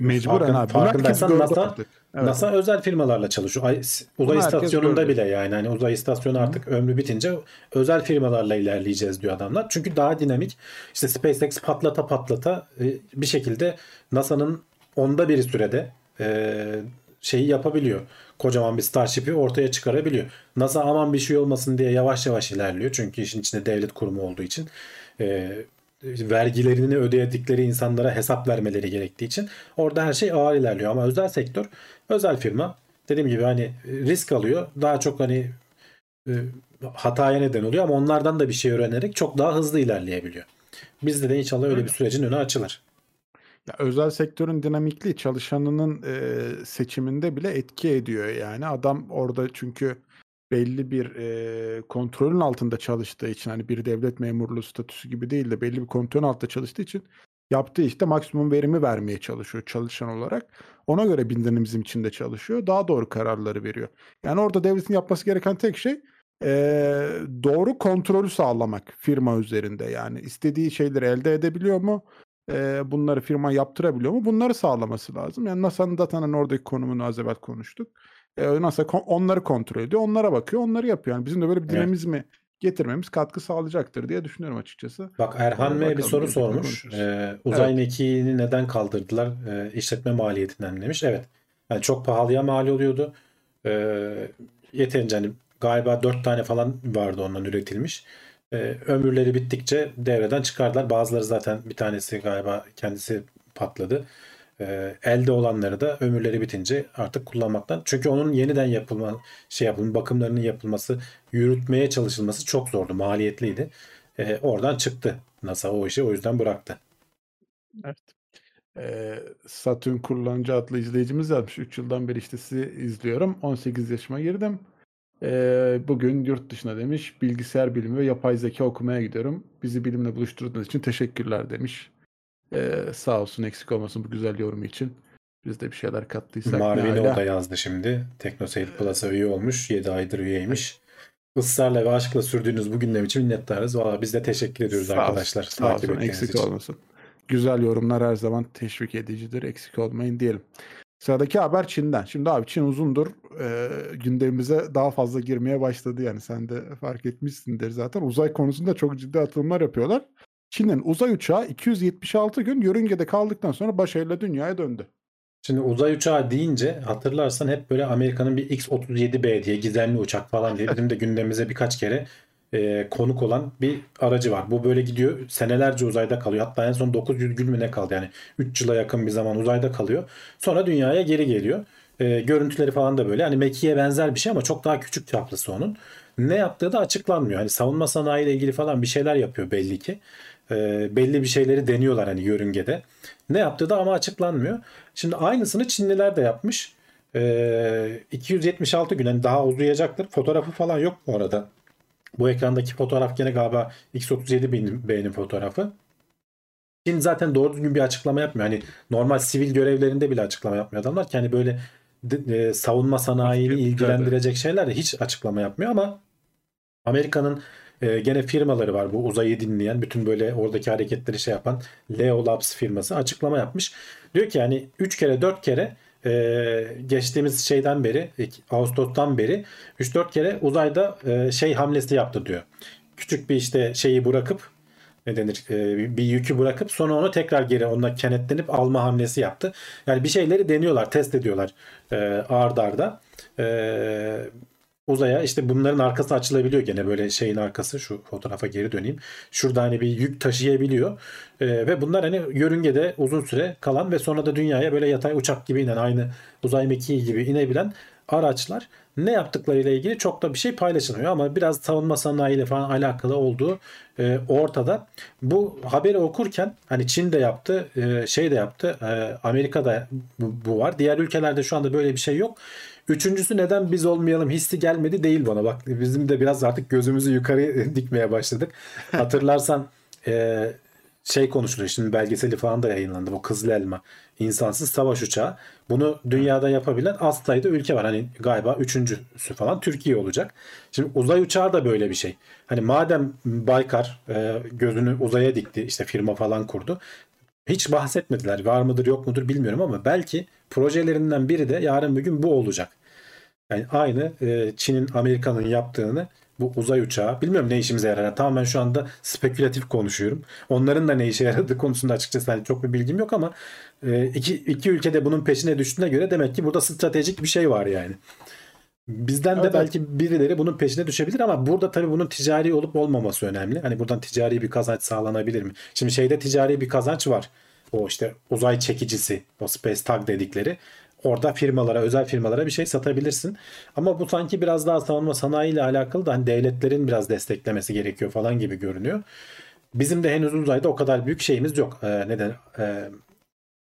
Mecburen abi. Farkındaysan NASA, evet. NASA özel firmalarla çalışıyor. Ay, uzay istasyonunda bile yani. Hani uzay istasyonu artık Hı. ömrü bitince özel firmalarla ilerleyeceğiz diyor adamlar. Çünkü daha dinamik. İşte SpaceX patlata patlata e, bir şekilde NASA'nın onda bir sürede e, şeyi yapabiliyor. Kocaman bir Starship'i ortaya çıkarabiliyor. NASA aman bir şey olmasın diye yavaş yavaş ilerliyor. Çünkü işin içinde devlet kurumu olduğu için. E, vergilerini ödedikleri insanlara hesap vermeleri gerektiği için orada her şey ağır ilerliyor. Ama özel sektör, özel firma dediğim gibi hani risk alıyor. Daha çok hani e, hataya neden oluyor ama onlardan da bir şey öğrenerek çok daha hızlı ilerleyebiliyor. Bizde de inşallah öyle bir sürecin önü açılır. Ya, özel sektörün dinamikliği çalışanının, eee, seçiminde bile etki ediyor yani. Adam orada çünkü belli bir, eee, kontrolün altında çalıştığı için, hani, bir devlet memurluğu statüsü gibi değil de belli bir kontrolün altında çalıştığı için yaptığı işte maksimum verimi vermeye çalışıyor çalışan olarak. Ona göre dinamizm içinde çalışıyor. Daha doğru kararları veriyor. Yani orada devletin yapması gereken tek şey, eee, doğru kontrolü sağlamak firma üzerinde. Yani istediği şeyleri elde edebiliyor mu? Eee, bunları firma yaptırabiliyor mu? Bunları sağlaması lazım. Yani NASA'nın zaten oradaki konumunu az evvel konuştuk. Eee, NASA kon onları kontrol ediyor. Onlara bakıyor. Onları yapıyor. Yani bizim de böyle bir Evet. dinamizmi getirmemiz katkı sağlayacaktır diye düşünüyorum açıkçası. Bak Erhan M bir soru sormuş. Eee, uzay Evet. mekiğini neden kaldırdılar? Eee, işletme maliyetinden demiş. Evet. Yani çok pahalıya mal oluyordu. Eee, yeterince hani galiba 4 tane falan vardı ondan üretilmiş e, ömürleri bittikçe devreden çıkardılar. Bazıları zaten bir tanesi galiba kendisi patladı. E, elde olanları da ömürleri bitince artık kullanmaktan. Çünkü onun yeniden yapılma, şey yapılma, bakımlarının yapılması, yürütmeye çalışılması çok zordu, maliyetliydi. E, oradan çıktı NASA o işi, o yüzden bıraktı. Evet. Ee, Satürn kullanıcı adlı izleyicimiz yazmış. 3 yıldan beri işte sizi izliyorum. 18 yaşıma girdim. Ee, bugün yurt dışına demiş. Bilgisayar bilimi ve yapay zeka okumaya gidiyorum. Bizi bilimle buluşturduğunuz için teşekkürler demiş. Ee, sağ olsun eksik olmasın bu güzel yorumu için. Biz de bir şeyler kattıysak. Marvin o da yazdı şimdi. TeknoSeyir Plus'a üye olmuş. 7 aydır üyeymiş. Israrla ve aşkla sürdüğünüz bu gündem için minnettarız. Valla biz de teşekkür ediyoruz Sağ olsun, arkadaşlar. Sağ takip olsun, eksik için. olmasın. Güzel yorumlar her zaman teşvik edicidir. Eksik olmayın diyelim. Sıradaki haber Çin'den. Şimdi abi Çin uzundur e, gündemimize daha fazla girmeye başladı yani sen de fark etmişsindir zaten. Uzay konusunda çok ciddi atılımlar yapıyorlar. Çin'in uzay uçağı 276 gün yörüngede kaldıktan sonra başarıyla dünyaya döndü. Şimdi uzay uçağı deyince hatırlarsan hep böyle Amerika'nın bir X-37B diye gizemli uçak falan diye bizim de gündemimize birkaç kere e, konuk olan bir aracı var. Bu böyle gidiyor senelerce uzayda kalıyor. Hatta en son 900 gün mü ne kaldı yani 3 yıla yakın bir zaman uzayda kalıyor. Sonra dünyaya geri geliyor. E, görüntüleri falan da böyle hani Meki'ye benzer bir şey ama çok daha küçük çaplısı onun. Ne yaptığı da açıklanmıyor. Hani savunma sanayi ile ilgili falan bir şeyler yapıyor belli ki. E, belli bir şeyleri deniyorlar hani yörüngede. Ne yaptığı da ama açıklanmıyor. Şimdi aynısını Çinliler de yapmış. E, 276 gün hani daha uzayacaktır. Fotoğrafı falan yok bu arada. Bu ekrandaki fotoğraf gene galiba X37B'nin fotoğrafı. Çin zaten doğru düzgün bir açıklama yapmıyor. Hani normal sivil görevlerinde bile açıklama yapmıyor adamlar ki hani böyle e, savunma sanayini ilgilendirecek şeyler de hiç açıklama yapmıyor ama Amerika'nın e, gene firmaları var bu uzayı dinleyen bütün böyle oradaki hareketleri şey yapan Leo Labs firması açıklama yapmış. Diyor ki yani 3 kere 4 kere e, geçtiğimiz şeyden beri Ağustos'tan beri 3-4 kere uzayda e, şey hamlesi yaptı diyor. Küçük bir işte şeyi bırakıp ne denir e, bir yükü bırakıp sonra onu tekrar geri onunla kenetlenip alma hamlesi yaptı. Yani bir şeyleri deniyorlar, test ediyorlar e, ard arda. E, uzaya işte bunların arkası açılabiliyor gene böyle şeyin arkası şu fotoğrafa geri döneyim. Şurada hani bir yük taşıyabiliyor. E, ve bunlar hani yörüngede uzun süre kalan ve sonra da dünyaya böyle yatay uçak gibi inen aynı uzay mekiği gibi inebilen araçlar ne yaptıklarıyla ilgili çok da bir şey paylaşılmıyor ama biraz savunma sanayiyle falan alakalı olduğu e, ortada. Bu haberi okurken hani Çin de yaptı, e, şey de yaptı, e, Amerika'da bu, bu var. Diğer ülkelerde şu anda böyle bir şey yok. Üçüncüsü neden biz olmayalım hissi gelmedi değil bana. Bak bizim de biraz artık gözümüzü yukarı (laughs) dikmeye başladık. Hatırlarsan e, şey konuşuluyor. Şimdi belgeseli falan da yayınlandı. Bu Kızıl Elma insansız savaş uçağı. Bunu dünyada yapabilen az sayıda ülke var. Hani galiba üçüncüsü falan Türkiye olacak. Şimdi uzay uçağı da böyle bir şey. Hani madem Baykar e, gözünü uzaya dikti işte firma falan kurdu. Hiç bahsetmediler. Var mıdır yok mudur bilmiyorum ama belki projelerinden biri de yarın bir gün bu olacak. Yani aynı e, Çin'in Amerika'nın yaptığını bu uzay uçağı bilmiyorum ne işimize yarar. Yani tamamen şu anda spekülatif konuşuyorum. Onların da ne işe yaradığı konusunda açıkçası hani çok bir bilgim yok ama e, iki, iki ülkede bunun peşine düştüğüne göre demek ki burada stratejik bir şey var yani. Bizden de Evet, belki birileri bunun peşine düşebilir ama burada tabii bunun ticari olup olmaması önemli. Hani buradan ticari bir kazanç sağlanabilir mi? Şimdi şeyde ticari bir kazanç var. O işte uzay çekicisi, o Space Tag dedikleri. Orada firmalara, özel firmalara bir şey satabilirsin. Ama bu sanki biraz daha savunma sanayi ile alakalı da hani devletlerin biraz desteklemesi gerekiyor falan gibi görünüyor. Bizim de henüz uzayda o kadar büyük şeyimiz yok. Ee, neden? Ee,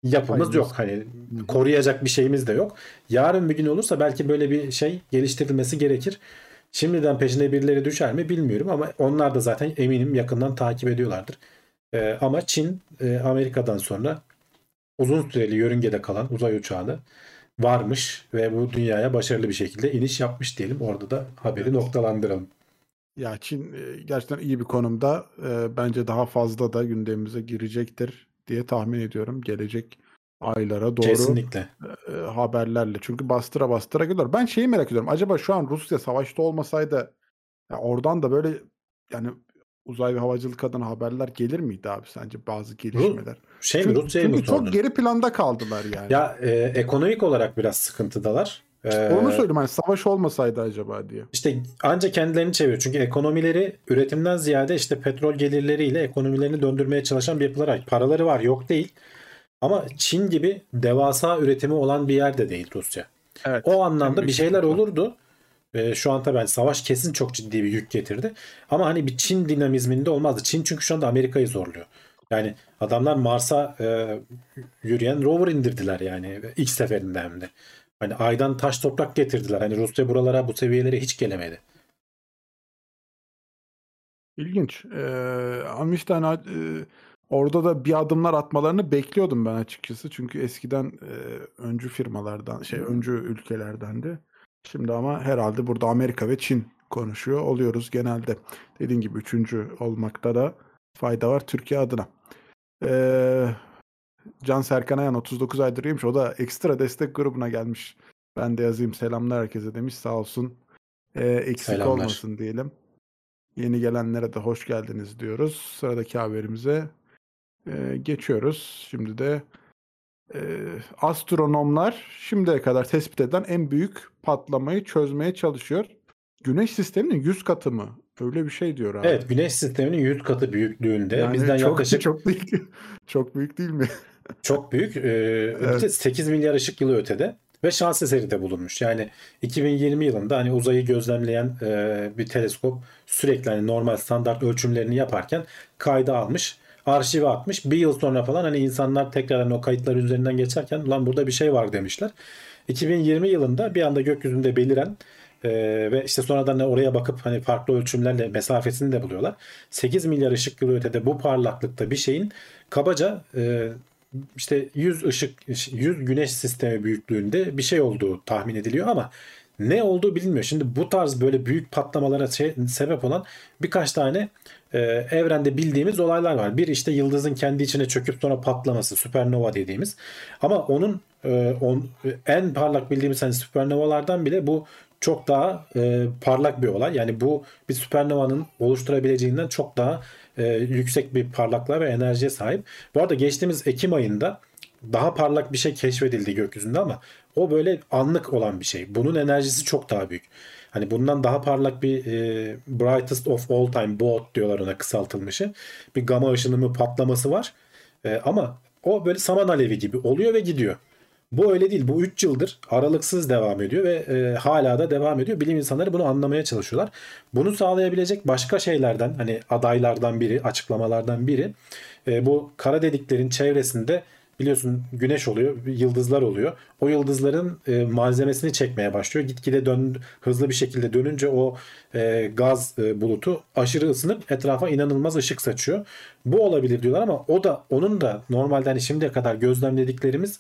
yapımız Payımız. yok. Hani koruyacak bir şeyimiz de yok. Yarın bir gün olursa belki böyle bir şey geliştirilmesi gerekir. Şimdiden peşine birileri düşer mi bilmiyorum ama onlar da zaten eminim yakından takip ediyorlardır. Ee, ama Çin e, Amerika'dan sonra uzun süreli yörüngede kalan uzay uçağını varmış ve bu dünyaya başarılı bir şekilde iniş yapmış diyelim. Orada da haberi noktalandıralım. Ya Çin e, gerçekten iyi bir konumda. E, Bence daha fazla da gündemimize girecektir diye tahmin ediyorum. Gelecek aylara doğru Kesinlikle. e, haberlerle. Çünkü bastıra bastıra gidiyor. Ben şeyi merak ediyorum. Acaba şu an Rusya savaşta olmasaydı ya oradan da böyle yani uzay ve havacılık adına haberler gelir miydi abi sence bazı gelişmeler? Şey mi Çünkü, Rusya'yı çünkü çok geri planda kaldılar yani. Ya e, ekonomik olarak biraz sıkıntıdalar. Ee, Onu söyleyeyim hani savaş olmasaydı acaba diye. İşte anca kendilerini çeviriyor. Çünkü ekonomileri üretimden ziyade işte petrol gelirleriyle ekonomilerini döndürmeye çalışan bir yapılar var. Paraları var yok değil. Ama Çin gibi devasa üretimi olan bir yer de değil Rusya. Evet. O anlamda bir şeyler olurdu. Ee, şu an tabii hani savaş kesin çok ciddi bir yük getirdi. Ama hani bir Çin dinamizminde olmazdı. Çin çünkü şu anda Amerika'yı zorluyor. Yani adamlar Mars'a e, yürüyen rover indirdiler yani ilk seferinde hem de. Hani aydan taş toprak getirdiler. Hani Rusya buralara bu seviyelere hiç gelemedi. İlginç. Ee, ama işte hani, e, orada da bir adımlar atmalarını bekliyordum ben açıkçası. Çünkü eskiden e, öncü firmalardan, şey öncü ülkelerdendi. Şimdi ama herhalde burada Amerika ve Çin konuşuyor oluyoruz genelde. Dediğin gibi üçüncü olmakta da fayda var Türkiye adına. Ee, Can Serkan Ayan 39 aydır üyeymiş. O da ekstra destek grubuna gelmiş. Ben de yazayım selamlar herkese demiş. Sağ olsun. Ee, eksik Selamlar. olmasın diyelim. Yeni gelenlere de hoş geldiniz diyoruz. Sıradaki haberimize e, geçiyoruz. Şimdi de e, astronomlar şimdiye kadar tespit edilen en büyük patlamayı çözmeye çalışıyor. Güneş sisteminin 100 katı mı? Öyle bir şey diyor abi. Evet Güneş sisteminin 100 katı büyüklüğünde Yani bizden çok, yaklaşık çok büyük (laughs) çok büyük değil mi? (laughs) Çok büyük. Ee, öte 8 milyar ışık yılı ötede ve şans eseri de bulunmuş. Yani 2020 yılında hani uzayı gözlemleyen e, bir teleskop sürekli hani normal standart ölçümlerini yaparken kayda almış. Arşive atmış. Bir yıl sonra falan hani insanlar tekrardan o kayıtlar üzerinden geçerken lan burada bir şey var demişler. 2020 yılında bir anda gökyüzünde beliren e, ve işte sonradan oraya bakıp hani farklı ölçümlerle mesafesini de buluyorlar. 8 milyar ışık yılı ötede bu parlaklıkta bir şeyin kabaca e, işte 100 ışık 100 güneş sistemi büyüklüğünde bir şey olduğu tahmin ediliyor ama ne olduğu bilinmiyor. Şimdi bu tarz böyle büyük patlamalara şey- sebep olan birkaç tane e, evrende bildiğimiz olaylar var. Bir işte yıldızın kendi içine çöküp sonra patlaması, süpernova dediğimiz. Ama onun e, on, en parlak bildiğimiz hani süpernovalardan bile bu çok daha e, parlak bir olay. Yani bu bir süpernovanın oluşturabileceğinden çok daha e, yüksek bir parlaklığa ve enerjiye sahip. Bu arada geçtiğimiz Ekim ayında daha parlak bir şey keşfedildi gökyüzünde ama o böyle anlık olan bir şey. Bunun enerjisi çok daha büyük. Hani bundan daha parlak bir e, brightest of all time BOT diyorlar ona kısaltılmışı. Bir gama ışınımı patlaması var. E, ama o böyle saman alevi gibi oluyor ve gidiyor. Bu öyle değil. Bu 3 yıldır aralıksız devam ediyor ve e, hala da devam ediyor. Bilim insanları bunu anlamaya çalışıyorlar. Bunu sağlayabilecek başka şeylerden hani adaylardan biri, açıklamalardan biri e, bu kara deliklerin çevresinde biliyorsun güneş oluyor, yıldızlar oluyor. O yıldızların e, malzemesini çekmeye başlıyor. Gitgide dön, hızlı bir şekilde dönünce o e, gaz e, bulutu aşırı ısınıp etrafa inanılmaz ışık saçıyor. Bu olabilir diyorlar ama o da onun da normalde hani şimdiye kadar gözlemlediklerimiz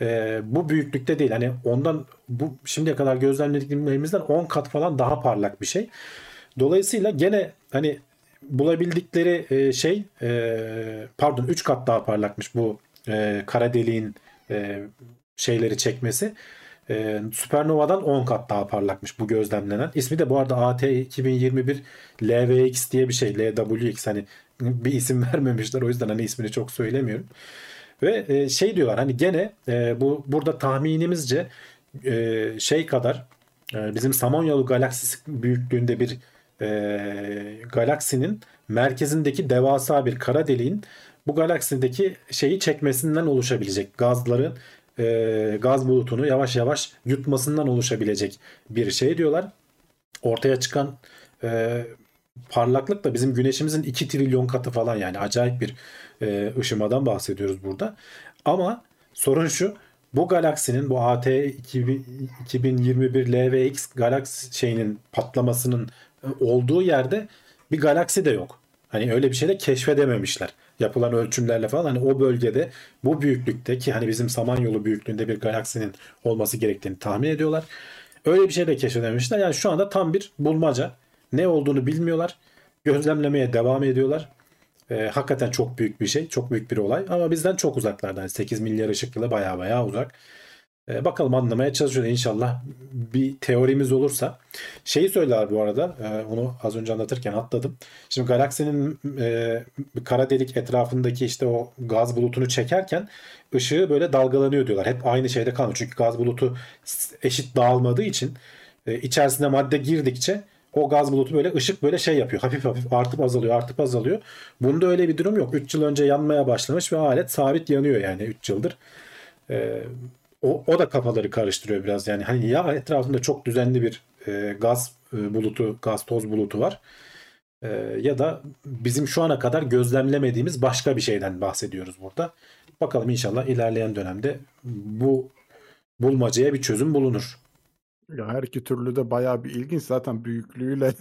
e, bu büyüklükte değil. Hani ondan bu şimdiye kadar gözlemlediklerimizden 10 kat falan daha parlak bir şey. Dolayısıyla gene hani bulabildikleri e, şey e, pardon 3 kat daha parlakmış bu e, kara deliğin e, şeyleri çekmesi. E, Süpernova'dan 10 kat daha parlakmış bu gözlemlenen. İsmi de bu arada AT 2021 LVX diye bir şey. LWX hani bir isim (laughs) vermemişler. O yüzden hani ismini çok söylemiyorum. Ve e, şey diyorlar hani gene e, bu burada tahminimizce e, şey kadar e, bizim Samanyolu galaksisi büyüklüğünde bir e, galaksinin merkezindeki devasa bir kara deliğin bu galaksideki şeyi çekmesinden oluşabilecek gazların e, gaz bulutunu yavaş yavaş yutmasından oluşabilecek bir şey diyorlar. Ortaya çıkan e, parlaklık da bizim güneşimizin 2 trilyon katı falan yani acayip bir e, ışımadan bahsediyoruz burada. Ama sorun şu bu galaksinin bu AT 2021 LVX galaksi şeyinin patlamasının olduğu yerde bir galaksi de yok. Hani öyle bir şey de keşfedememişler. Yapılan ölçümlerle falan hani o bölgede bu büyüklükte ki hani bizim Samanyolu büyüklüğünde bir galaksinin olması gerektiğini tahmin ediyorlar. Öyle bir şey de keşfedememişler. Yani şu anda tam bir bulmaca. Ne olduğunu bilmiyorlar. Gözlemlemeye devam ediyorlar. Ee, hakikaten çok büyük bir şey. Çok büyük bir olay. Ama bizden çok uzaklardan. 8 milyar ışık yılı baya baya uzak. Ee, bakalım anlamaya çalışıyoruz. İnşallah bir teorimiz olursa. Şeyi söyler bu arada. E, onu az önce anlatırken atladım. Şimdi galaksinin e, kara delik etrafındaki işte o gaz bulutunu çekerken ışığı böyle dalgalanıyor diyorlar. Hep aynı şeyde kalmıyor. Çünkü gaz bulutu eşit dağılmadığı için e, içerisine madde girdikçe o gaz bulutu böyle ışık böyle şey yapıyor. Hafif hafif artıp azalıyor artıp azalıyor. Bunda öyle bir durum yok. 3 yıl önce yanmaya başlamış ve alet sabit yanıyor yani 3 yıldır. Ee, o, o da kafaları karıştırıyor biraz yani. Hani ya etrafında çok düzenli bir e, gaz e, bulutu, gaz toz bulutu var. E, ya da bizim şu ana kadar gözlemlemediğimiz başka bir şeyden bahsediyoruz burada. Bakalım inşallah ilerleyen dönemde bu bulmacaya bir çözüm bulunur. Ya her iki türlü de bayağı bir ilginç. Zaten büyüklüğüyle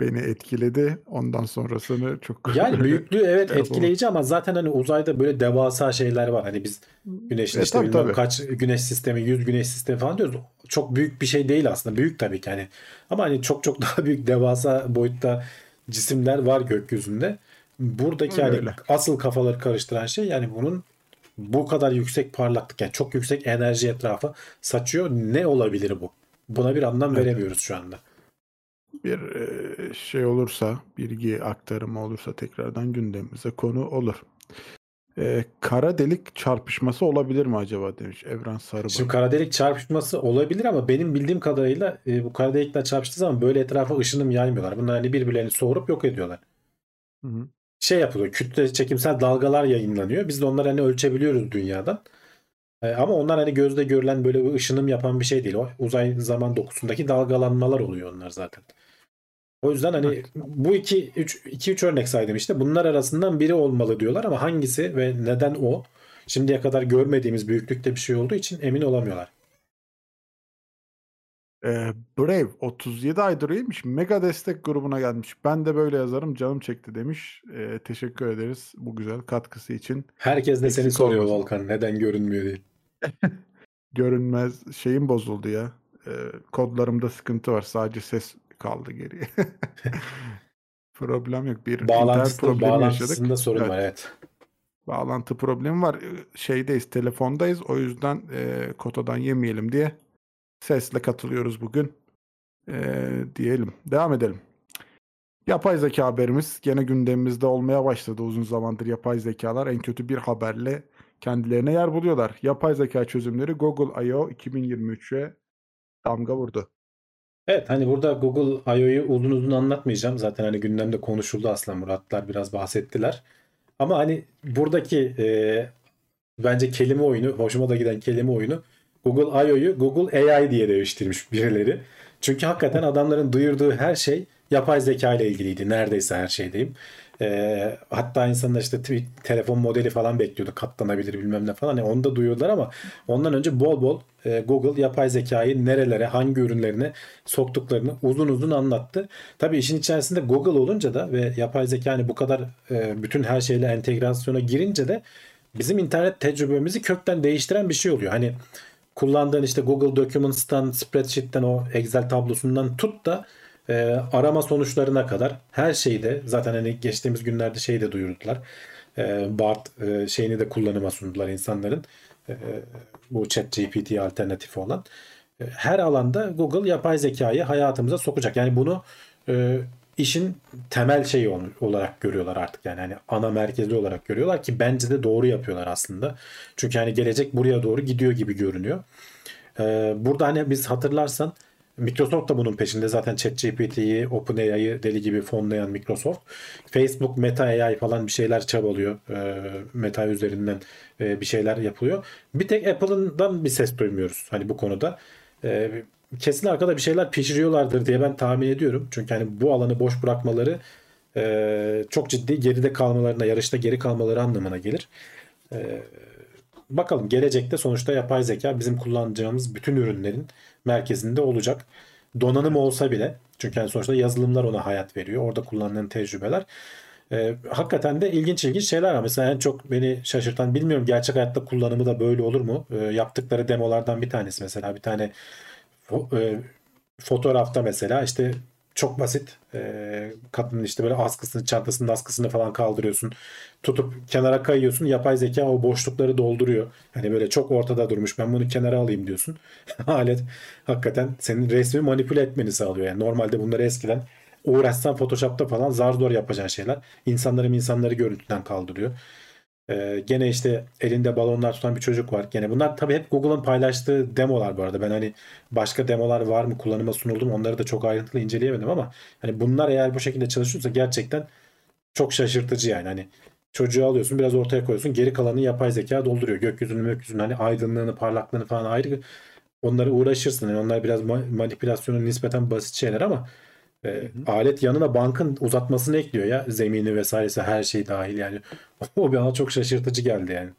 beni etkiledi. Ondan sonrasını çok (laughs) Yani büyüklüğü evet Şey etkileyici ama zaten hani uzayda böyle devasa şeyler var. Hani biz güneşin E, işte tabii, tabii. kaç güneş sistemi, 100 güneş sistemi falan diyoruz. Çok büyük bir şey değil aslında. Büyük tabii ki hani. Ama hani çok çok (laughs) daha büyük devasa boyutta cisimler var gökyüzünde. Buradaki hani Öyle. asıl kafaları karıştıran şey yani bunun bu kadar yüksek parlaklık yani çok yüksek enerji etrafa saçıyor. Ne olabilir bu? Buna bir anlam Evet. veremiyoruz şu anda. Bir şey olursa, bilgi aktarımı olursa tekrardan gündemimize konu olur. E, kara delik çarpışması olabilir mi acaba demiş Evren Sarıbay. Şimdi kara delik çarpışması olabilir ama benim bildiğim kadarıyla e, bu kara delikler çarpıştığı zaman böyle etrafa ışınım yaymıyorlar. Bunlar hani birbirlerini soğurup yok ediyorlar. Hı hı. Şey yapılıyor. Kütle çekimsel dalgalar yayınlanıyor. Biz de onları hani ölçebiliyoruz dünyadan. E, ama onlar hani gözle görülen böyle bir ışınım yapan bir şey değil. O uzay zaman dokusundaki dalgalanmalar oluyor onlar zaten. O yüzden hani Evet. bu iki üç iki üç örnek saydım işte. Bunlar arasından biri olmalı diyorlar ama hangisi ve neden o? Şimdiye kadar görmediğimiz büyüklükte bir şey olduğu için emin olamıyorlar. E, Brave 37 aydır üyeymiş. Mega destek grubuna gelmiş. Ben de böyle yazarım canım çekti demiş. E, teşekkür ederiz bu güzel katkısı için. Herkes de seni Eksik soruyor olmasın. Volkan neden görünmüyor diye. (laughs) Görünmez şeyim bozuldu ya. E, kodlarımda sıkıntı var. Sadece ses kaldı geriye. (laughs) Problem yok. Bir internet Bağlantısı, problemi yaşadık. bağlantısında sorun Evet. var evet. Bağlantı problemi var. Ee, Şeydeyiz, telefondayız. O yüzden e, kotadan yemeyelim diye sesle katılıyoruz bugün. E, diyelim. Devam edelim. Yapay zeka haberimiz gene gündemimizde olmaya başladı uzun zamandır yapay zekalar en kötü bir haberle kendilerine yer buluyorlar. Yapay zeka çözümleri Google I.O. 2023'e damga vurdu. Evet hani burada Google I.O.'yu uzun uzun anlatmayacağım. Zaten hani gündemde konuşuldu aslında Muratlar biraz bahsettiler. Ama hani buradaki e, bence kelime oyunu, hoşuma da giden kelime oyunu Google I.O.'yu Google AI diye değiştirmiş birileri. Çünkü hakikaten adamların duyurduğu her şey yapay zeka ile ilgiliydi. Neredeyse her şey diyeyim. E, hatta insanlar işte tweet, telefon modeli falan bekliyordu. Katlanabilir bilmem ne falan. Yani onu da duyuyorlar ama ondan önce bol bol e, Google yapay zekayı nerelere, hangi ürünlerine soktuklarını uzun uzun anlattı. Tabii işin içerisinde Google olunca da ve yapay zeka hani bu kadar e, bütün her şeyle entegrasyona girince de bizim internet tecrübemizi kökten değiştiren bir şey oluyor. Hani kullandığın işte Google Documents'tan, Spreadsheet'ten o Excel tablosundan tut da e, arama sonuçlarına kadar her şeyde zaten hani geçtiğimiz günlerde şey de duyurdular. E, BART e, şeyini de kullanıma sundular insanların. E, bu ChatGPT alternatifi olan. E, her alanda Google yapay zekayı hayatımıza sokacak. Yani bunu e, işin temel şeyi ol- olarak görüyorlar artık. Yani hani ana merkezi olarak görüyorlar ki bence de doğru yapıyorlar aslında. Çünkü hani gelecek buraya doğru gidiyor gibi görünüyor. Ee, burada hani biz hatırlarsan Microsoft da bunun peşinde zaten ChatGPT'yi, OpenAI'yı deli gibi fonlayan Microsoft. Facebook, Meta AI falan bir şeyler çabalıyor. Ee, Meta üzerinden e, bir şeyler yapılıyor. Bir tek Apple'ından bir ses duymuyoruz hani bu konuda. Ee, kesin arkada bir şeyler pişiriyorlardır diye ben tahmin ediyorum. Çünkü hani bu alanı boş bırakmaları e, çok ciddi geride kalmalarına, yarışta geri kalmaları anlamına gelir. E, bakalım gelecekte sonuçta yapay zeka bizim kullanacağımız bütün ürünlerin merkezinde olacak. Donanım olsa bile çünkü yani sonuçta yazılımlar ona hayat veriyor. Orada kullanılan tecrübeler. E, hakikaten de ilginç ilginç şeyler var. Mesela en çok beni şaşırtan bilmiyorum gerçek hayatta kullanımı da böyle olur mu? E, yaptıkları demolardan bir tanesi mesela bir tane e, fotoğrafta mesela işte çok basit e, kadının işte böyle askısını çantasının askısını falan kaldırıyorsun. Tutup kenara kayıyorsun. Yapay zeka o boşlukları dolduruyor. Hani böyle çok ortada durmuş ben bunu kenara alayım diyorsun. (laughs) Alet hakikaten senin resmi manipüle etmeni sağlıyor. Yani normalde bunları eskiden uğraşsan Photoshop'ta falan zar zor yapacağın şeyler. İnsanları insanları görüntüden kaldırıyor Ee, gene işte elinde balonlar tutan bir çocuk var. Gene bunlar tabii hep Google'ın paylaştığı demolar bu arada. Ben hani başka demolar var mı kullanıma sunuldu mu onları da çok ayrıntılı inceleyemedim ama hani bunlar eğer bu şekilde çalışıyorsa gerçekten çok şaşırtıcı yani. Hani çocuğu alıyorsun biraz ortaya koyuyorsun geri kalanı yapay zeka dolduruyor. Gökyüzünü gökyüzünü hani aydınlığını parlaklığını falan ayrı onları uğraşırsın. Yani onlar biraz manipülasyonun nispeten basit şeyler ama e, alet yanına bankın uzatmasını ekliyor ya. Zemini vesairesi her şey dahil yani. (laughs) o bana çok şaşırtıcı geldi yani.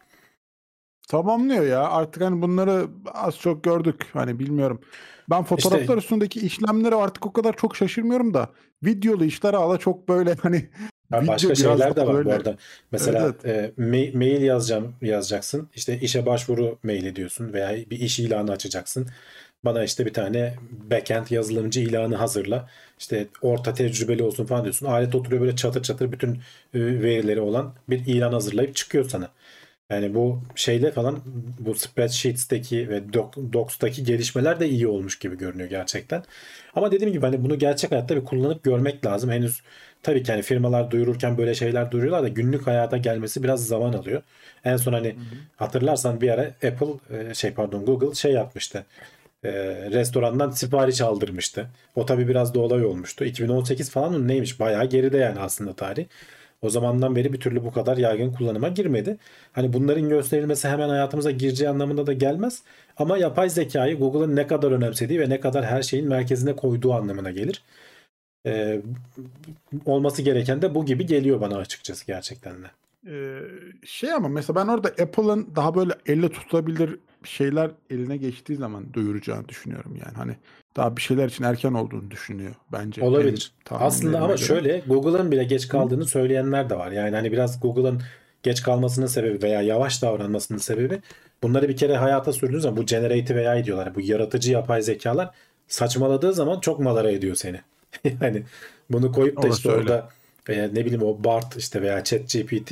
Tamamlıyor ya. Artık hani bunları az çok gördük. Hani bilmiyorum. Ben fotoğraflar işte, üstündeki işlemleri artık o kadar çok şaşırmıyorum da videolu işler hala çok böyle hani (laughs) ya başka şeyler de var böyle. bu arada. Mesela evet. E, mail, mail yazacağım yazacaksın. İşte işe başvuru mail ediyorsun veya bir iş ilanı açacaksın. Bana işte bir tane backend yazılımcı ilanı hazırla. İşte orta tecrübeli olsun falan diyorsun. Alet oturuyor böyle çatır çatır bütün e, verileri olan bir ilan hazırlayıp çıkıyor sana. Yani bu şeyle falan bu spreadsheets'teki ve docs'taki gelişmeler de iyi olmuş gibi görünüyor gerçekten. Ama dediğim gibi hani bunu gerçek hayatta bir kullanıp görmek lazım. Henüz tabii ki hani firmalar duyururken böyle şeyler duyuruyorlar da günlük hayata gelmesi biraz zaman alıyor. En son hani hı hı. hatırlarsan bir ara Apple e, şey pardon Google şey yapmıştı e, restorandan sipariş aldırmıştı. O tabi biraz da olay olmuştu. 2018 falan mı neymiş? Bayağı geride yani aslında tarih. O zamandan beri bir türlü bu kadar yaygın kullanıma girmedi. Hani bunların gösterilmesi hemen hayatımıza gireceği anlamında da gelmez. Ama yapay zekayı Google'ın ne kadar önemsediği ve ne kadar her şeyin merkezine koyduğu anlamına gelir. Ee, olması gereken de bu gibi geliyor bana açıkçası gerçekten de. Ee, şey ama mesela ben orada Apple'ın daha böyle elle tutulabilir şeyler eline geçtiği zaman duyuracağını düşünüyorum yani. Hani daha bir şeyler için erken olduğunu düşünüyor bence. Olabilir. Aslında ama göre. şöyle Google'ın bile geç kaldığını Hı. söyleyenler de var. Yani hani biraz Google'ın geç kalmasının sebebi veya yavaş davranmasının sebebi bunları bir kere hayata sürdüğünüz zaman bu generative AI diyorlar. Bu yaratıcı yapay zekalar saçmaladığı zaman çok malara ediyor seni. (laughs) yani bunu koyup da Orası işte öyle. orada veya ne bileyim o BART işte veya ChatGPT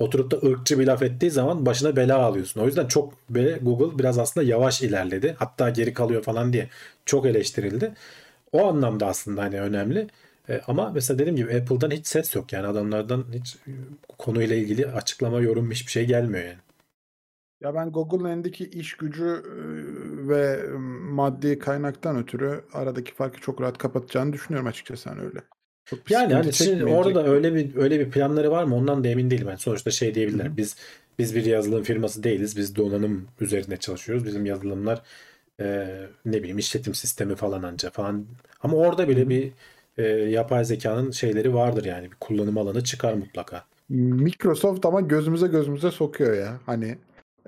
oturup da ırkçı bir laf ettiği zaman başına bela alıyorsun. O yüzden çok böyle Google biraz aslında yavaş ilerledi. Hatta geri kalıyor falan diye çok eleştirildi. O anlamda aslında hani önemli. E, ama mesela dediğim gibi Apple'dan hiç ses yok yani adamlardan hiç konuyla ilgili açıklama, yorum hiçbir şey gelmiyor yani. Ya ben Google'ın elindeki iş gücü ve maddi kaynaktan ötürü aradaki farkı çok rahat kapatacağını düşünüyorum açıkçası hani öyle. Çok yani hani şimdi orada öyle bir öyle bir planları var mı ondan da emin değilim. Yani sonuçta şey diyebilirler. Hı-hı. Biz biz bir yazılım firması değiliz. Biz donanım üzerine çalışıyoruz. Bizim yazılımlar e, ne bileyim işletim sistemi falan anca falan. Ama orada bile Hı-hı. bir e, yapay zekanın şeyleri vardır yani. Bir kullanım alanı çıkar mutlaka. Microsoft ama gözümüze gözümüze sokuyor ya. Hani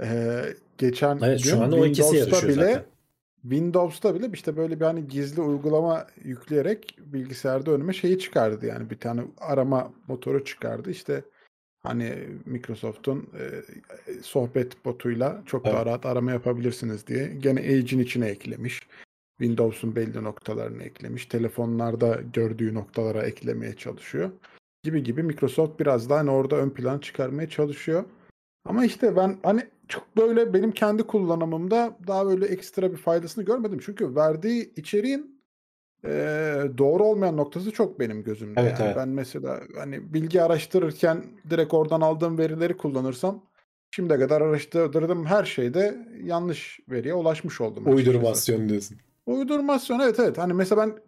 e, geçen evet, şu anda o ikisi yarışıyor bile zaten. Windows'ta bile işte böyle bir hani gizli uygulama yükleyerek bilgisayarda önüme şeyi çıkardı yani bir tane arama motoru çıkardı işte hani Microsoft'un e, sohbet botuyla çok evet. daha rahat arama yapabilirsiniz diye gene Edge'in içine eklemiş. Windows'un belli noktalarını eklemiş. Telefonlarda gördüğü noktalara eklemeye çalışıyor. Gibi gibi Microsoft biraz daha hani orada ön plan çıkarmaya çalışıyor. Ama işte ben hani çok böyle benim kendi kullanımımda daha böyle ekstra bir faydasını görmedim. Çünkü verdiği içeriğin e, doğru olmayan noktası çok benim gözümde. Evet, yani evet. Ben mesela hani bilgi araştırırken direkt oradan aldığım verileri kullanırsam şimdiye kadar araştırdığım her şeyde yanlış veriye ulaşmış oldum. Uydurmasyon diyorsun. Uydurmasyon evet evet. Hani mesela ben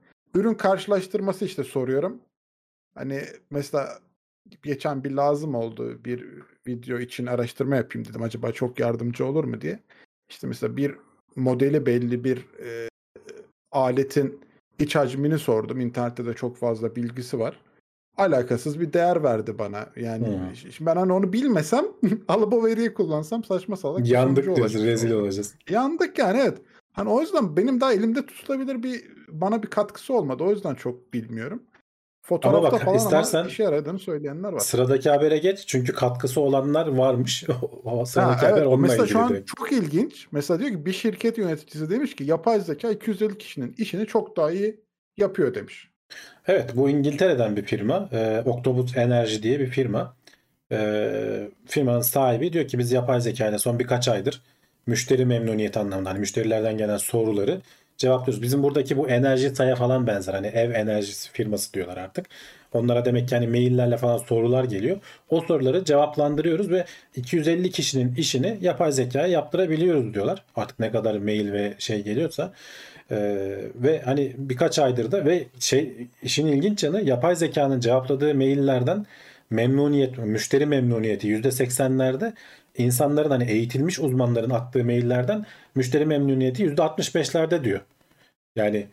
ürün karşılaştırması işte soruyorum. Hani mesela geçen bir lazım oldu. Bir video için araştırma yapayım dedim. Acaba çok yardımcı olur mu diye. İşte mesela bir modeli belli bir e, aletin iç hacmini sordum. İnternette de çok fazla bilgisi var. Alakasız bir değer verdi bana. Yani hmm. şimdi ben hani onu bilmesem (laughs) alıp o veriyi kullansam saçma salak. Yandık diyorsun rezil olacağız. Yandık yani evet. Hani o yüzden benim daha elimde tutulabilir bir bana bir katkısı olmadı. O yüzden çok bilmiyorum. Fotoğrafta ama bak, falan istersen ama işe yaradığını söyleyenler var. Sıradaki habere geç. Çünkü katkısı olanlar varmış. (laughs) o sıradaki ha, haber evet, Mesela şu an direkt. çok ilginç. Mesela diyor ki bir şirket yöneticisi demiş ki yapay zeka 250 kişinin işini çok daha iyi yapıyor demiş. Evet bu İngiltere'den bir firma. E, Octopus Energy diye bir firma. E, firmanın sahibi diyor ki biz yapay zeka ile son birkaç aydır müşteri memnuniyeti anlamında hani müşterilerden gelen soruları cevaplıyoruz. Bizim buradaki bu enerji saya falan benzer. Hani ev enerjisi firması diyorlar artık. Onlara demek ki hani maillerle falan sorular geliyor. O soruları cevaplandırıyoruz ve 250 kişinin işini yapay zekaya yaptırabiliyoruz diyorlar. Artık ne kadar mail ve şey geliyorsa. Ee, ve hani birkaç aydır da ve şey işin ilginç yanı yapay zekanın cevapladığı maillerden memnuniyet, müşteri memnuniyeti %80'lerde insanların hani eğitilmiş uzmanların attığı maillerden müşteri memnuniyeti %65'lerde diyor. Yani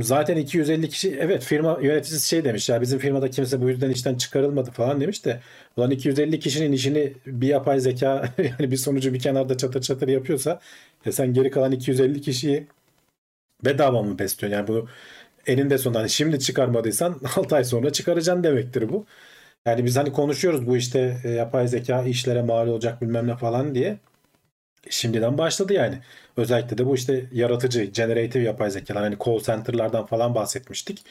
zaten 250 kişi evet firma yöneticisi şey demiş ya bizim firmada kimse bu yüzden işten çıkarılmadı falan demiş de ulan 250 kişinin işini bir yapay zeka (laughs) yani bir sonucu bir kenarda çatır çatır yapıyorsa ya sen geri kalan 250 kişiyi bedava mı besliyorsun? Yani bunu eninde sonunda hani şimdi çıkarmadıysan 6 ay sonra çıkaracaksın demektir bu. Yani biz hani konuşuyoruz bu işte e, yapay zeka işlere mal olacak bilmem ne falan diye. Şimdiden başladı yani. Özellikle de bu işte yaratıcı, generative yapay zekalar. Hani call center'lardan falan bahsetmiştik.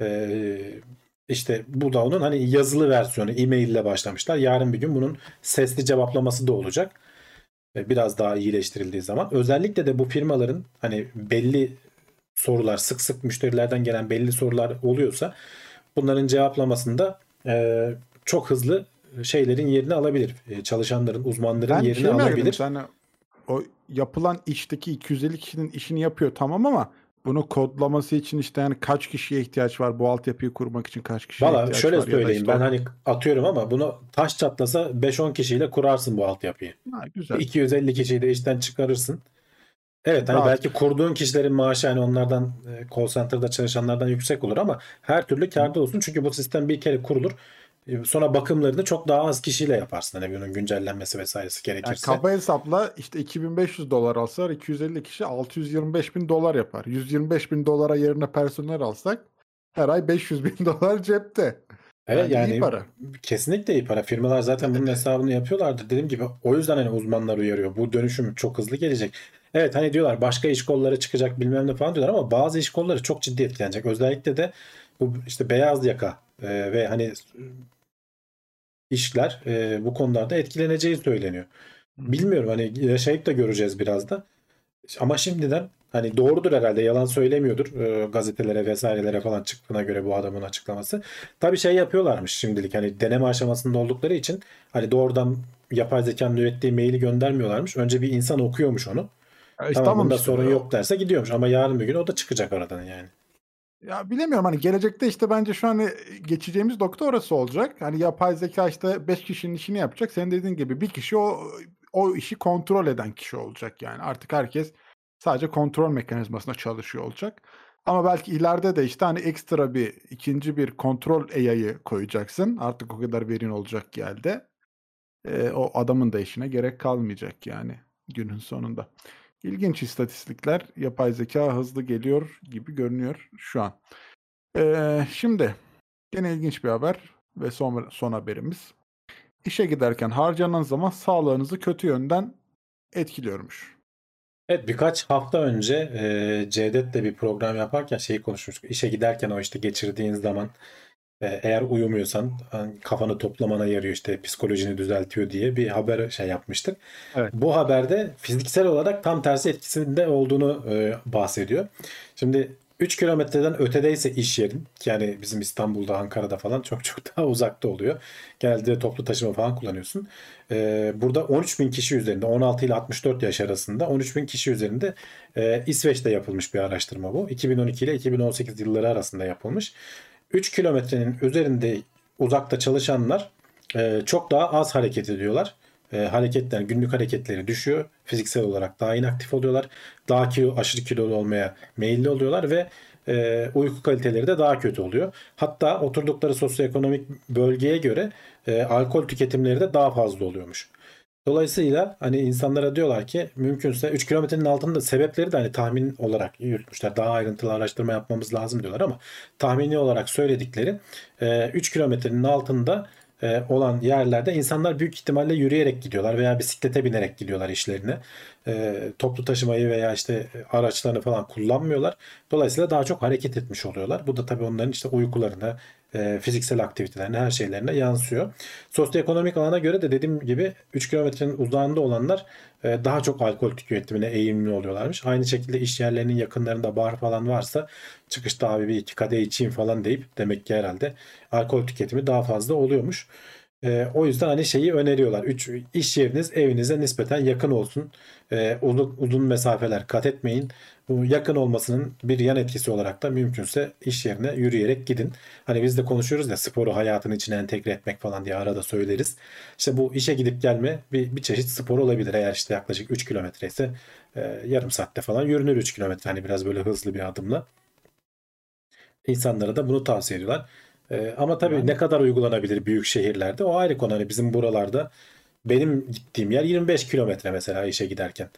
Ee, işte bu da onun hani yazılı versiyonu e-mail ile başlamışlar. Yarın bir gün bunun sesli cevaplaması da olacak. Ee, biraz daha iyileştirildiği zaman. Özellikle de bu firmaların hani belli sorular, sık sık müşterilerden gelen belli sorular oluyorsa bunların cevaplamasında e, çok hızlı şeylerin yerini alabilir. E, çalışanların, uzmanların Ben yerini şey alabilir. ediyorum. Hani o yapılan işteki 250 kişinin işini yapıyor tamam ama bunu kodlaması için işte yani kaç kişiye ihtiyaç var? Bu altyapıyı kurmak için kaç kişiye Valla ihtiyaç şöyle var? Da söyleyeyim işte ben o- hani atıyorum ama bunu taş çatlasa 5-10 kişiyle kurarsın bu altyapıyı. Ha, güzel. 250 kişiyi de işten çıkarırsın. Evet hani Rahat. belki kurduğun kişilerin maaşı hani onlardan e, call center'da çalışanlardan yüksek olur ama her türlü kârda olsun. Çünkü bu sistem bir kere kurulur. E, Sonra bakımlarını çok daha az kişiyle yaparsın. Hani bunun güncellenmesi vesairesi Yani gerekirse. kaba hesapla işte 2500 dolar alsalar 250 kişi 625 bin dolar yapar. 125 bin dolara yerine personel alsak her ay 500 bin (laughs) dolar cepte. Evet Yani iyi yani para. kesinlikle iyi para. Firmalar zaten bunun hesabını yapıyorlardı. Dediğim gibi o yüzden hani uzmanlar uyarıyor. Bu dönüşüm çok hızlı gelecek. Evet hani diyorlar başka iş kolları çıkacak bilmem ne falan diyorlar ama bazı iş kolları çok ciddi etkilenecek. Özellikle de bu işte beyaz yaka e, ve hani işler e, bu konularda etkileneceği söyleniyor. Bilmiyorum hani yaşayıp da göreceğiz biraz da. Ama şimdiden hani doğrudur herhalde yalan söylemiyordur e, gazetelere vesairelere falan çıktığına göre bu adamın açıklaması. Tabii şey yapıyorlarmış şimdilik hani deneme aşamasında oldukları için hani doğrudan yapay zekanın ürettiği maili göndermiyorlarmış. Önce bir insan okuyormuş onu. Ya işte Tamam bunda işte sorun yok derse gidiyormuş ama yarın bir gün o da çıkacak aradan yani. Ya bilemiyorum hani gelecekte işte bence şu an e, geçeceğimiz nokta orası olacak. Hani yapay zeka işte 5 kişinin işini yapacak. Senin dediğin gibi bir kişi o o işi kontrol eden kişi olacak yani. Artık herkes sadece kontrol mekanizmasına çalışıyor olacak. Ama belki ileride de işte hani ekstra bir ikinci bir kontrol AI'yı koyacaksın. Artık o kadar verin olacak geldi. o adamın da işine gerek kalmayacak yani günün sonunda. İlginç istatistikler. Yapay zeka hızlı geliyor gibi görünüyor şu an. Ee, şimdi yine ilginç bir haber ve son, son haberimiz. İşe giderken harcanan zaman sağlığınızı kötü yönden etkiliyormuş. Evet birkaç hafta önce e, Cevdet'le bir program yaparken şeyi konuşmuştuk. İşe giderken o işte geçirdiğin zaman eğer uyumuyorsan hani kafanı toplamana yarıyor işte psikolojini düzeltiyor diye bir haber şey yapmıştık. Evet. Bu haberde fiziksel olarak tam tersi etkisinde olduğunu e, bahsediyor. Şimdi 3 kilometreden ötedeyse iş yerin yani bizim İstanbul'da Ankara'da falan çok çok (laughs) daha uzakta oluyor. Genelde toplu taşıma falan kullanıyorsun. Ee, burada 13 bin kişi üzerinde 16 ile 64 yaş arasında 13 bin kişi üzerinde e, İsveç'te yapılmış bir araştırma bu. 2012 ile 2018 yılları arasında yapılmış. 3 kilometrenin üzerinde uzakta çalışanlar e, çok daha az hareket ediyorlar. E, hareketler, günlük hareketleri düşüyor. Fiziksel olarak daha inaktif oluyorlar. Daha kilo, aşırı kilolu olmaya meyilli oluyorlar ve e, uyku kaliteleri de daha kötü oluyor. Hatta oturdukları sosyoekonomik bölgeye göre alkol tüketimleri de daha fazla oluyormuş. Dolayısıyla hani insanlara diyorlar ki mümkünse 3 kilometrenin altında sebepleri de hani tahmin olarak yürütmüşler. Daha ayrıntılı araştırma yapmamız lazım diyorlar ama tahmini olarak söyledikleri 3 kilometrenin altında e, olan yerlerde insanlar büyük ihtimalle yürüyerek gidiyorlar veya bisiklete binerek gidiyorlar işlerine. E, toplu taşımayı veya işte araçlarını falan kullanmıyorlar. Dolayısıyla daha çok hareket etmiş oluyorlar. Bu da tabii onların işte uykularını, e, fiziksel aktivitelerine, her şeylerine yansıyor. Sosyoekonomik alana göre de dediğim gibi 3 kilometrenin uzağında olanlar e, daha çok alkol tüketimine eğilimli oluyorlarmış. Aynı şekilde iş yerlerinin yakınlarında bar falan varsa çıkışta abi bir iki kadeh içeyim falan deyip demek ki herhalde alkol tüketimi daha fazla oluyormuş. E, o yüzden hani şeyi öneriyorlar. Üç, iş yeriniz evinize nispeten yakın olsun. E, uzun, uzun mesafeler kat etmeyin. Bu yakın olmasının bir yan etkisi olarak da mümkünse iş yerine yürüyerek gidin. Hani biz de konuşuyoruz ya sporu hayatın içine entegre etmek falan diye arada söyleriz. İşte bu işe gidip gelme bir, bir çeşit spor olabilir. Eğer işte yaklaşık 3 kilometre ise e, yarım saatte falan yürünür 3 kilometre. Hani biraz böyle hızlı bir adımla. İnsanlara da bunu tavsiye ediyorlar. E, ama tabii yani. ne kadar uygulanabilir büyük şehirlerde o ayrı konu. Hani bizim buralarda benim gittiğim yer 25 kilometre mesela işe giderken.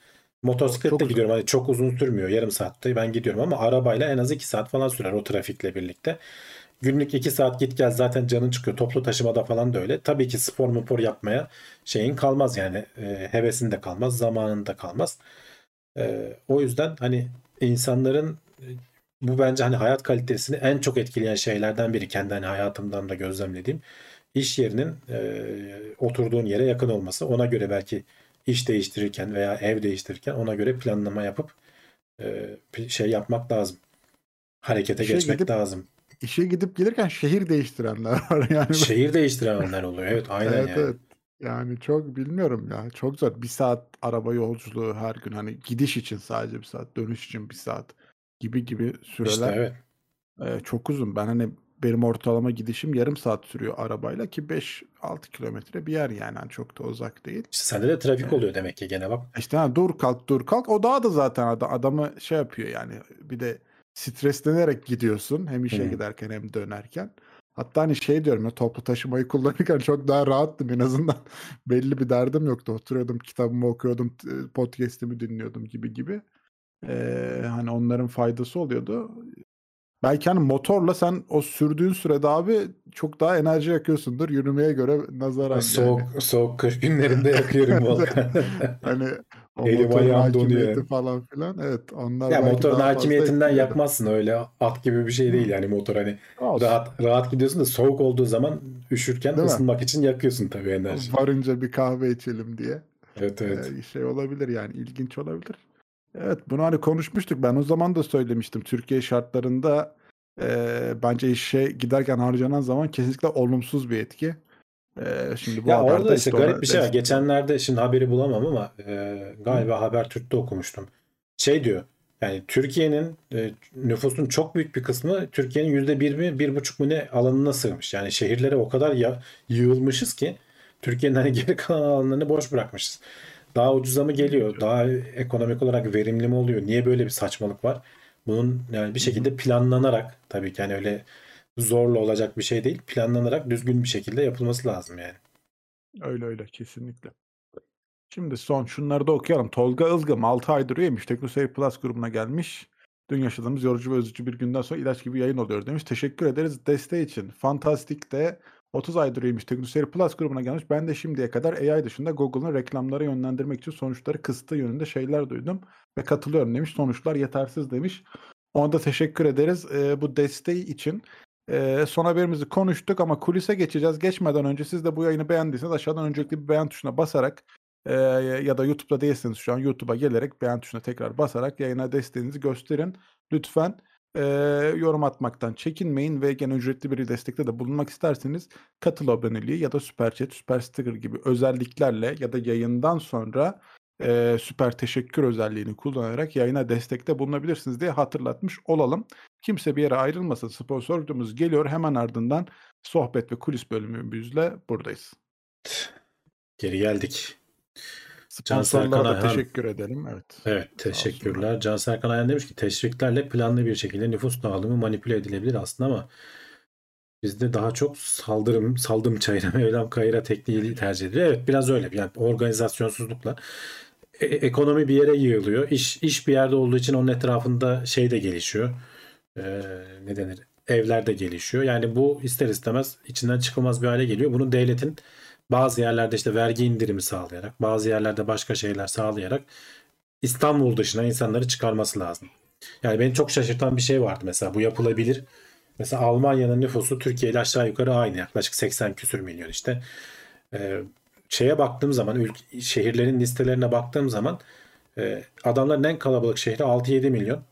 Motosikletle çok gidiyorum. Hani çok uzun sürmüyor. Yarım saatte ben gidiyorum ama arabayla en az 2 saat falan sürer o trafikle birlikte. Günlük 2 saat git gel zaten canın çıkıyor. Toplu taşımada falan da öyle. Tabii ki spor mupor yapmaya şeyin kalmaz yani. E, hevesin de kalmaz, zamanın da kalmaz. E, o yüzden hani insanların bu bence hani hayat kalitesini en çok etkileyen şeylerden biri. Kendi hani hayatımdan da gözlemlediğim. iş yerinin e, oturduğun yere yakın olması. Ona göre belki iş değiştirirken veya ev değiştirirken ona göre planlama yapıp e, şey yapmak lazım. Harekete işe geçmek gidip, lazım. İşe gidip gelirken şehir değiştirenler var (laughs) yani. Şehir değiştirenler oluyor. Evet aynen evet, yani. Evet. Yani çok bilmiyorum ya. Çok zor. Bir saat araba yolculuğu her gün. Hani gidiş için sadece bir saat. Dönüş için bir saat. Gibi gibi süreler. İşte evet. E, çok uzun. Ben hani benim ortalama gidişim yarım saat sürüyor arabayla ki 5-6 kilometre bir yer yani. yani çok da uzak değil. İşte sende de trafik oluyor demek ki gene bak. İşte ha, dur kalk dur kalk o daha da zaten adam, adamı şey yapıyor yani bir de streslenerek gidiyorsun hem işe hmm. giderken hem dönerken. Hatta hani şey diyorum ya toplu taşımayı kullanırken çok daha rahattım en azından. (laughs) Belli bir derdim yoktu. Oturuyordum kitabımı okuyordum podcast'imi dinliyordum gibi gibi. Ee, hani onların faydası oluyordu. Belki hani motorla sen o sürdüğün sürede abi çok daha enerji yakıyorsundur yürümeye göre nazaran. Soğuk yani. soğuk kış günlerinde yakıyorum (laughs) Volkan. hani o Elim ayağım donuyor. falan filan. Evet onlar ya motorun hakimiyetinden yakmazsın öyle at gibi bir şey değil yani motor hani Olsun. rahat rahat gidiyorsun da soğuk olduğu zaman üşürken değil ısınmak mi? için yakıyorsun tabii enerji. Varınca bir kahve içelim diye. Evet evet. Ee, şey olabilir yani ilginç olabilir. Evet bunu hani konuşmuştuk. Ben o zaman da söylemiştim. Türkiye şartlarında e, bence işe giderken harcanan zaman kesinlikle olumsuz bir etki. E, şimdi bu ya orada işte garip bir şey var. Geçenlerde şimdi haberi bulamam ama e, galiba Hı. Habertürk'te okumuştum. Şey diyor yani Türkiye'nin e, nüfusun çok büyük bir kısmı Türkiye'nin yüzde bir mi bir buçuk mu ne alanına sığmış. Yani şehirlere o kadar ya, yığılmışız ki Türkiye'nin hani geri kalan alanlarını boş bırakmışız daha ucuza mı geliyor? Daha ekonomik olarak verimli mi oluyor? Niye böyle bir saçmalık var? Bunun yani bir şekilde planlanarak tabii ki yani öyle zorla olacak bir şey değil. Planlanarak düzgün bir şekilde yapılması lazım yani. Öyle öyle kesinlikle. Şimdi son şunları da okuyalım. Tolga Ilgım 6 aydır üyemiş. TeknoSeyir Plus grubuna gelmiş. Dün yaşadığımız yorucu ve üzücü bir günden sonra ilaç gibi yayın oluyor demiş. Teşekkür ederiz desteği için. Fantastik de 30 aydır üyeymiş TeknoSeyir Plus grubuna gelmiş. Ben de şimdiye kadar AI dışında Google'ın reklamları yönlendirmek için sonuçları kısıtlı yönünde şeyler duydum ve katılıyorum demiş. Sonuçlar yetersiz demiş. Ona da teşekkür ederiz e, bu desteği için. E, son haberimizi konuştuk ama kulise geçeceğiz. Geçmeden önce siz de bu yayını beğendiyseniz aşağıdan öncelikli bir beğen tuşuna basarak e, ya da YouTube'da değilseniz şu an YouTube'a gelerek beğen tuşuna tekrar basarak yayına desteğinizi gösterin. Lütfen e, yorum atmaktan çekinmeyin ve gene ücretli bir destekte de bulunmak isterseniz katıl aboneliği ya da süper chat, süper sticker gibi özelliklerle ya da yayından sonra e, süper teşekkür özelliğini kullanarak yayına destekte bulunabilirsiniz diye hatırlatmış olalım. Kimse bir yere ayrılmasın. Sponsorumuz geliyor. Hemen ardından sohbet ve kulis bölümümüzle buradayız. Geri geldik. Sponsorlara da teşekkür edelim. Evet. Evet teşekkürler. Cansel Kanayan demiş ki teşviklerle planlı bir şekilde nüfus dağılımı manipüle edilebilir aslında ama bizde daha çok saldırım, saldım çayına, (laughs) Mevlam kayıra tekniği tercih edilir. Evet biraz öyle. Yani organizasyonsuzlukla e- ekonomi bir yere yığılıyor. İş, iş bir yerde olduğu için onun etrafında şey de gelişiyor. Ee, ne denir? Evler de gelişiyor. Yani bu ister istemez içinden çıkılmaz bir hale geliyor. Bunu devletin bazı yerlerde işte vergi indirimi sağlayarak, bazı yerlerde başka şeyler sağlayarak İstanbul dışına insanları çıkarması lazım. Yani beni çok şaşırtan bir şey vardı mesela bu yapılabilir. Mesela Almanya'nın nüfusu Türkiye ile aşağı yukarı aynı. Yaklaşık 80 küsür milyon işte. Ee, şeye baktığım zaman ülke, şehirlerin listelerine baktığım zaman e, adamların en kalabalık şehri 6-7 milyon.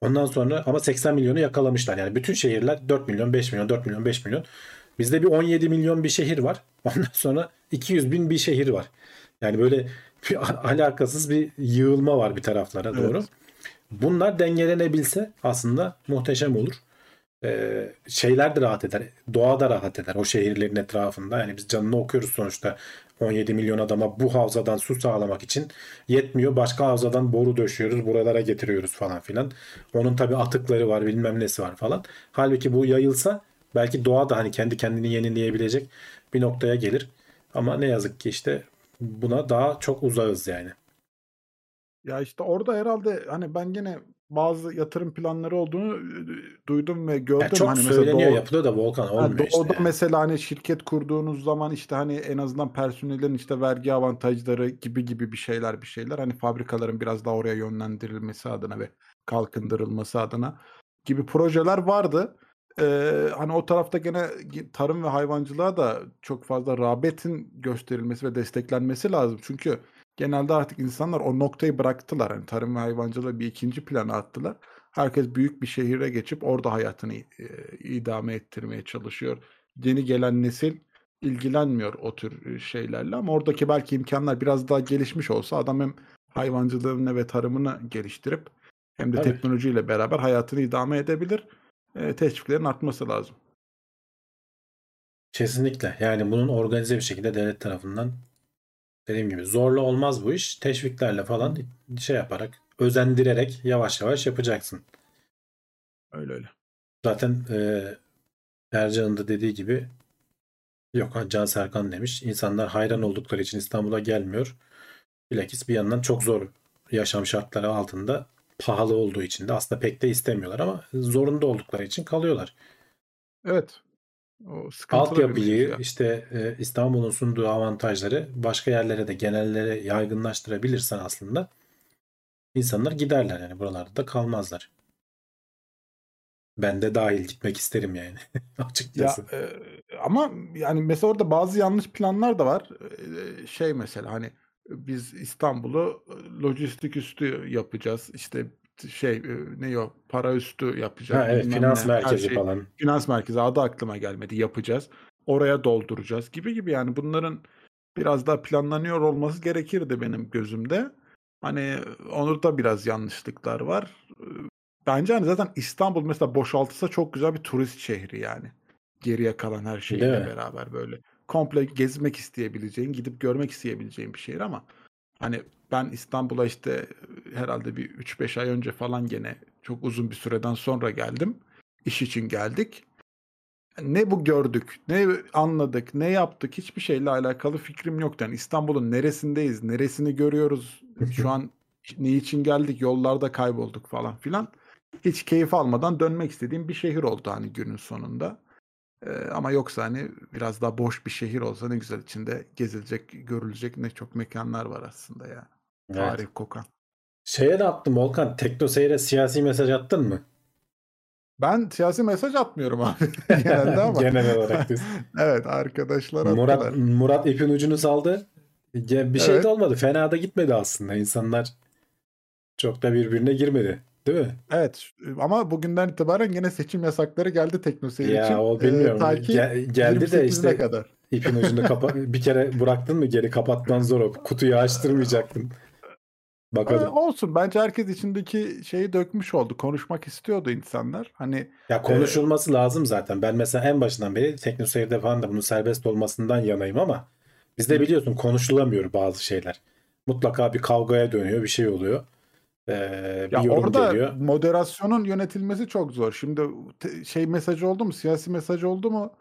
Ondan sonra ama 80 milyonu yakalamışlar. Yani bütün şehirler 4 milyon, 5 milyon, 4 milyon, 5 milyon. Bizde bir 17 milyon bir şehir var. (laughs) Ondan sonra 200 bin bir şehir var. Yani böyle bir (laughs) alakasız bir yığılma var bir taraflara doğru. Evet. Bunlar dengelenebilse aslında muhteşem olur. Ee, şeyler de rahat eder. Doğa da rahat eder o şehirlerin etrafında. Yani biz canını okuyoruz sonuçta 17 milyon adama bu havzadan su sağlamak için yetmiyor. Başka havzadan boru döşüyoruz. Buralara getiriyoruz falan filan. Onun tabii atıkları var bilmem nesi var falan. Halbuki bu yayılsa belki doğa da hani kendi kendini yenileyebilecek bir noktaya gelir. Ama ne yazık ki işte buna daha çok uzağız yani. Ya işte orada herhalde hani ben gene bazı yatırım planları olduğunu e, duydum ve gördüm. Yani çok hani mesela söyleniyor Doğu- yapılıyor da Volkan olmuyor işte. Doğu'da yani. mesela hani şirket kurduğunuz zaman işte hani en azından personelin işte vergi avantajları gibi gibi bir şeyler bir şeyler hani fabrikaların biraz daha oraya yönlendirilmesi adına ve kalkındırılması adına gibi projeler vardı. Ee, hani o tarafta gene tarım ve hayvancılığa da çok fazla rağbetin gösterilmesi ve desteklenmesi lazım. Çünkü genelde artık insanlar o noktayı bıraktılar. Hani tarım ve hayvancılığı bir ikinci plana attılar. Herkes büyük bir şehire geçip orada hayatını e, idame ettirmeye çalışıyor. Yeni gelen nesil ilgilenmiyor o tür şeylerle ama oradaki belki imkanlar biraz daha gelişmiş olsa adam hem hayvancılığını ve tarımını geliştirip hem de Tabii. teknolojiyle beraber hayatını idame edebilir. E, teşviklerin artması lazım. Kesinlikle. Yani bunun organize bir şekilde devlet tarafından dediğim gibi zorla olmaz bu iş. Teşviklerle falan şey yaparak, özendirerek yavaş yavaş yapacaksın. Öyle öyle. Zaten e, Ercan'ın da dediği gibi yok Can Serkan demiş. İnsanlar hayran oldukları için İstanbul'a gelmiyor. Bilakis bir yandan çok zor yaşam şartları altında pahalı olduğu için de aslında pek de istemiyorlar ama zorunda oldukları için kalıyorlar. Evet. O Altyapıyı ya. işte e, İstanbul'un sunduğu avantajları başka yerlere de genellere yaygınlaştırabilirsen aslında insanlar giderler yani buralarda da kalmazlar. Ben de dahil gitmek isterim yani (laughs) Ya açıkçası. e, ama yani mesela orada bazı yanlış planlar da var. E, şey mesela hani biz İstanbul'u lojistik üstü yapacağız. İşte şey ne o para üstü yapacağız. Ha evet finans ne, merkezi şey falan. finans merkezi adı aklıma gelmedi yapacağız. Oraya dolduracağız gibi gibi yani bunların biraz daha planlanıyor olması gerekirdi benim gözümde. Hani onurda biraz yanlışlıklar var. Bence hani zaten İstanbul mesela boşaltılsa çok güzel bir turist şehri yani. Geriye kalan her şeyle beraber böyle. Komple gezmek isteyebileceğin, gidip görmek isteyebileceğin bir şehir ama hani ben İstanbul'a işte herhalde bir 3-5 ay önce falan gene çok uzun bir süreden sonra geldim. İş için geldik. Ne bu gördük, ne anladık, ne yaptık hiçbir şeyle alakalı fikrim yoktu. Yani İstanbul'un neresindeyiz, neresini görüyoruz, şu an niçin geldik, yollarda kaybolduk falan filan. Hiç keyif almadan dönmek istediğim bir şehir oldu hani günün sonunda. Ee, ama yoksa hani biraz daha boş bir şehir olsa ne güzel içinde gezilecek, görülecek ne çok mekanlar var aslında ya. Evet. Tarih kokan. Şeye de attım Volkan. Tekno Seyir'e siyasi mesaj attın mı? Ben siyasi mesaj atmıyorum abi (laughs) genelde ama. Genel olarak biz. (laughs) evet arkadaşlar attılar. Murat, Murat ipin ucunu saldı. Bir şey Evet. de olmadı. Fena da gitmedi aslında. İnsanlar çok da birbirine girmedi. Değil mi? Evet ama bugünden itibaren yine seçim yasakları geldi Teknoseyir için. Ya o Ee, bilmiyorum. ta ki Gel- geldi de 28'ine işte kadar. ipin ucunu kapa (laughs) bir kere bıraktın mı geri kapatman zor o. Kutuyu açtırmayacaktın. Ee, Bakalım. olsun bence herkes içindeki şeyi dökmüş oldu. Konuşmak istiyordu insanlar. Hani Ya konuşulması lazım zaten. Ben mesela en başından beri TeknoSeyir'de falan da bunun serbest olmasından yanayım ama bizde biliyorsun konuşulamıyor bazı şeyler. Mutlaka bir kavgaya dönüyor, bir şey oluyor. Ee, bir ya yorum orada geliyor. moderasyonun yönetilmesi çok zor. Şimdi te- şey mesajı oldu mu, siyasi mesaj oldu mu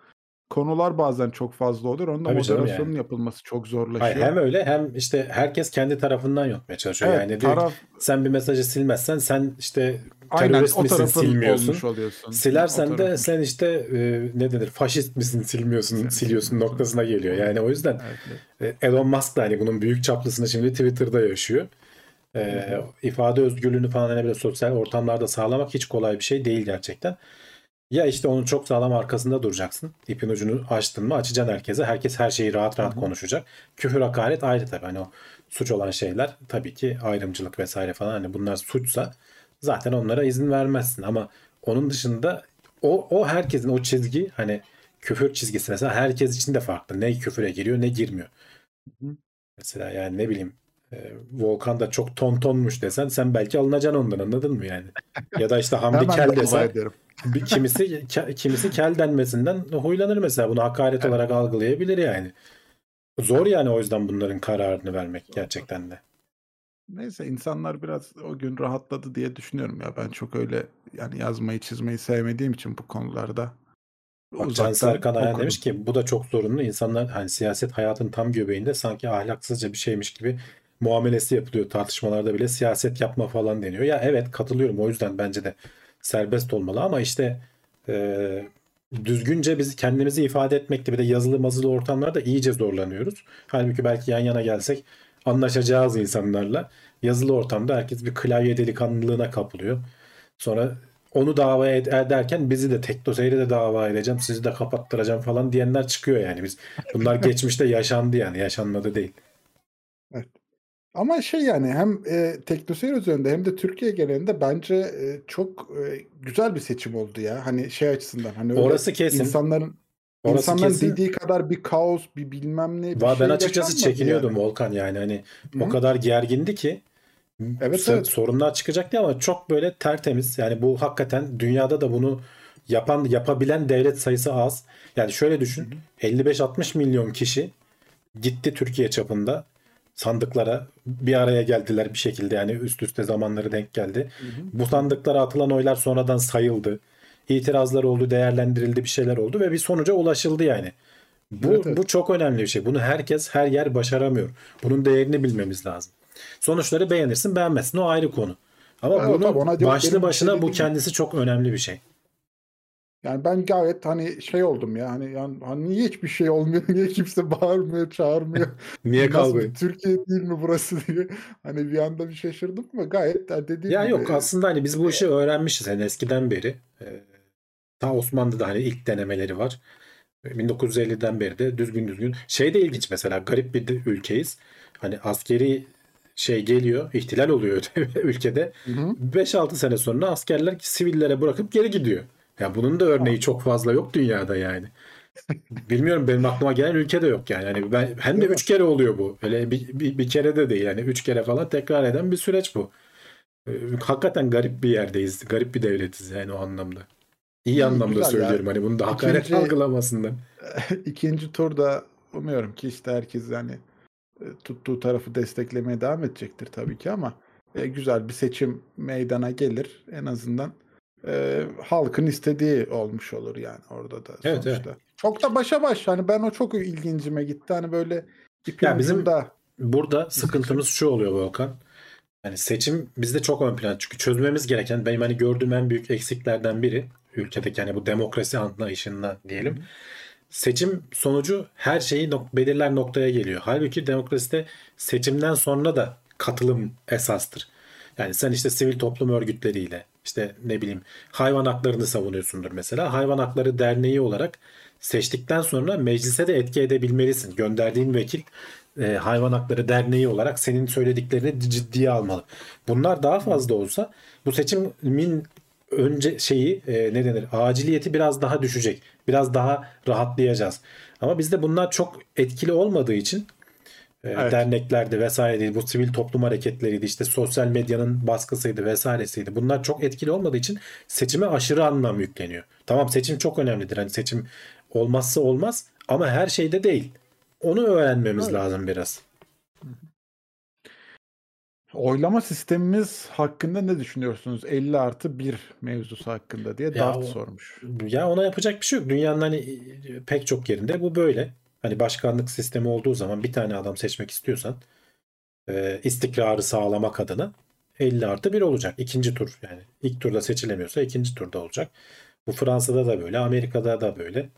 konular bazen çok fazla olur. Onda Tabii moderasyonun yani. yapılması çok zorlaşıyor. Hayır, hem öyle hem işte herkes kendi tarafından yönetmeye çalışıyor. Evet, yani diyor ki, taraf sen bir mesajı silmezsen sen işte aynen terörist o misin silmiyorsun. oluyorsun. Silersen O de tarafın- sen işte e, ne denir faşist misin silmiyorsun Sen siliyorsun noktasına geliyor. Yani o yüzden Evet, evet. Elon Musk da hani bunun büyük çaplısını şimdi Twitter'da yaşıyor. E, ifade özgürlüğünü falan hani böyle sosyal ortamlarda sağlamak hiç kolay bir şey değil gerçekten. Ya işte onun çok sağlam arkasında duracaksın. İpin ucunu açtın mı açacaksın herkese. Herkes her şeyi rahat rahat konuşacak. Küfür hakaret ayrı tabii. Hani o suç olan şeyler tabii ki ayrımcılık vesaire falan. Hani bunlar suçsa zaten onlara izin vermezsin. Ama onun dışında o, o herkesin o çizgi hani küfür çizgisi mesela herkes için de farklı. Ne küfüre giriyor ne girmiyor. Hı hı. Mesela yani ne bileyim e, Volkan da çok ton tonmuş desen sen belki alınacaksın ondan anladın mı yani? Ya da işte Hamdi (laughs) Kel desen bir kimisi ke- kimisi kel denmesinden huylanır mesela. Bunu hakaret olarak algılayabilir yani. Zor yani o yüzden bunların kararını vermek gerçekten de. Neyse insanlar biraz o gün rahatladı diye düşünüyorum ya. Ben çok öyle yani yazmayı çizmeyi sevmediğim için bu konularda. Bak Can Serkan okudum. demiş ki bu da çok zorunlu. İnsanlar hani siyaset hayatın tam göbeğinde sanki ahlaksızca bir şeymiş gibi muamelesi yapılıyor. Tartışmalarda bile siyaset yapma falan deniyor. Ya evet katılıyorum. O yüzden bence de serbest olmalı ama işte e, düzgünce biz kendimizi ifade etmekte bir de yazılı mazılı ortamlarda iyice zorlanıyoruz. Halbuki belki yan yana gelsek anlaşacağız insanlarla. Yazılı ortamda herkes bir klavye delikanlılığına kapılıyor. Sonra onu dava ed- ederken bizi de Teknoseyir'i de dava edeceğim, sizi de kapattıracağım falan diyenler çıkıyor yani. Biz bunlar (laughs) geçmişte yaşandı yani, yaşanmadı değil. Ama şey yani hem e, teknoseyir üzerinde hem de Türkiye genelinde bence e, çok e, güzel bir seçim oldu ya. Hani şey açısından hani Orası kesin. insanların Orası insanların kesin. dediği kadar bir kaos, bir bilmem ne bir Va- şey ben açıkçası çekiniyordum yani. Volkan yani hani Hı. o kadar gergindi ki Evet, s- evet. sorunlar çıkacak diye ama çok böyle tertemiz. Yani bu hakikaten dünyada da bunu yapan yapabilen devlet sayısı az. Yani şöyle düşün. 55-60 milyon kişi gitti Türkiye çapında sandıklara bir araya geldiler bir şekilde yani üst üste zamanları denk geldi. Bu sandıklara atılan oylar sonradan sayıldı. İtirazlar oldu, değerlendirildi, bir şeyler oldu ve bir sonuca ulaşıldı yani. Bu Evet, evet. bu çok önemli bir şey. Bunu herkes her yer başaramıyor. Bunun değerini bilmemiz lazım. Sonuçları beğenirsin, beğenmezsin o ayrı konu. Ama Evet, bunu tabii, ona başlı başına bu kendisi çok önemli bir şey. Yani ben gayet hani şey oldum ya hani, yani, hani niye hiçbir şey olmuyor, (laughs) niye kimse bağırmıyor, çağırmıyor. (laughs) Niye bir Türkiye değil mi burası (laughs) diye. Hani bir anda bir şaşırdım ama gayet yani dediğim Ya gibi yok aslında hani biz bu işi öğrenmişiz hani eskiden beri. Ee, ta Osmanlı'da hani ilk denemeleri var. 1950'den beri de düzgün düzgün. Şey de ilginç mesela garip bir de ülkeyiz. Hani askeri şey geliyor, ihtilal oluyor ülkede. Hı hı. 5-6 sene sonra askerler sivillere bırakıp geri gidiyor. Ya bunun da örneği çok fazla yok dünyada yani. Bilmiyorum benim aklıma gelen ülke de yok yani. yani ben, hem de üç kere oluyor bu. Öyle bir, bir, bir kere de değil yani. Üç kere falan tekrar eden bir süreç bu. Ee, Hakikaten garip bir yerdeyiz. Garip bir devletiz yani o anlamda. İyi İyi, anlamda güzel ya. söylüyorum. Hani bunu da hakaret İkinci- algılamasından. (laughs) İkinci turda umuyorum ki işte herkes hani e, tuttuğu tarafı desteklemeye devam edecektir tabii ki ama e, güzel bir seçim meydana gelir. En azından e, halkın istediği olmuş olur yani orada da Evet, sonuçta. Çok da başa baş hani ben o çok ilgincime gitti. Hani böyle Ya bizim- ucunda Burada sıkıntımız şu oluyor Volkan. Yani seçim bizde çok ön plan. Çünkü çözmemiz gereken benim hani gördüğüm en büyük eksiklerden biri ülkedeki hani bu demokrasi anlayışından diyelim. Seçim sonucu her şeyi nok- belirler noktaya geliyor. Halbuki demokraside seçimden sonra da katılım esastır. Yani sen işte sivil toplum örgütleriyle işte ne bileyim hayvan haklarını savunuyorsundur mesela. Hayvan Hakları Derneği olarak seçtikten sonra meclise de etki edebilmelisin. Gönderdiğin vekil e, Hayvan Hakları Derneği olarak senin söylediklerini ciddiye almalı. Bunlar daha fazla olsa bu seçimin önce şeyi e, ne denir aciliyeti biraz daha düşecek. Biraz daha rahatlayacağız. Ama bizde bunlar çok etkili olmadığı için Evet. derneklerdi vesaireydi bu sivil toplum hareketleriydi işte sosyal medyanın baskısıydı vesairesiydi. Bunlar çok etkili olmadığı için seçime aşırı anlam yükleniyor. Tamam seçim çok önemlidir. Hani seçim olmazsa olmaz ama her şeyde değil. Onu öğrenmemiz Evet. lazım biraz. oylama sistemimiz hakkında ne düşünüyorsunuz? 50 artı 1 mevzusu hakkında diye Ya Dart o- sormuş. Ya ona yapacak bir şey yok. Dünyanın hani e, pek çok yerinde bu böyle. Hani başkanlık sistemi olduğu zaman bir tane adam seçmek istiyorsan e, istikrarı sağlamak adına 50 artı 1 olacak. İkinci tur yani. ilk turda seçilemiyorsa ikinci turda olacak. Bu Fransa'da da böyle, Amerika'da da böyle.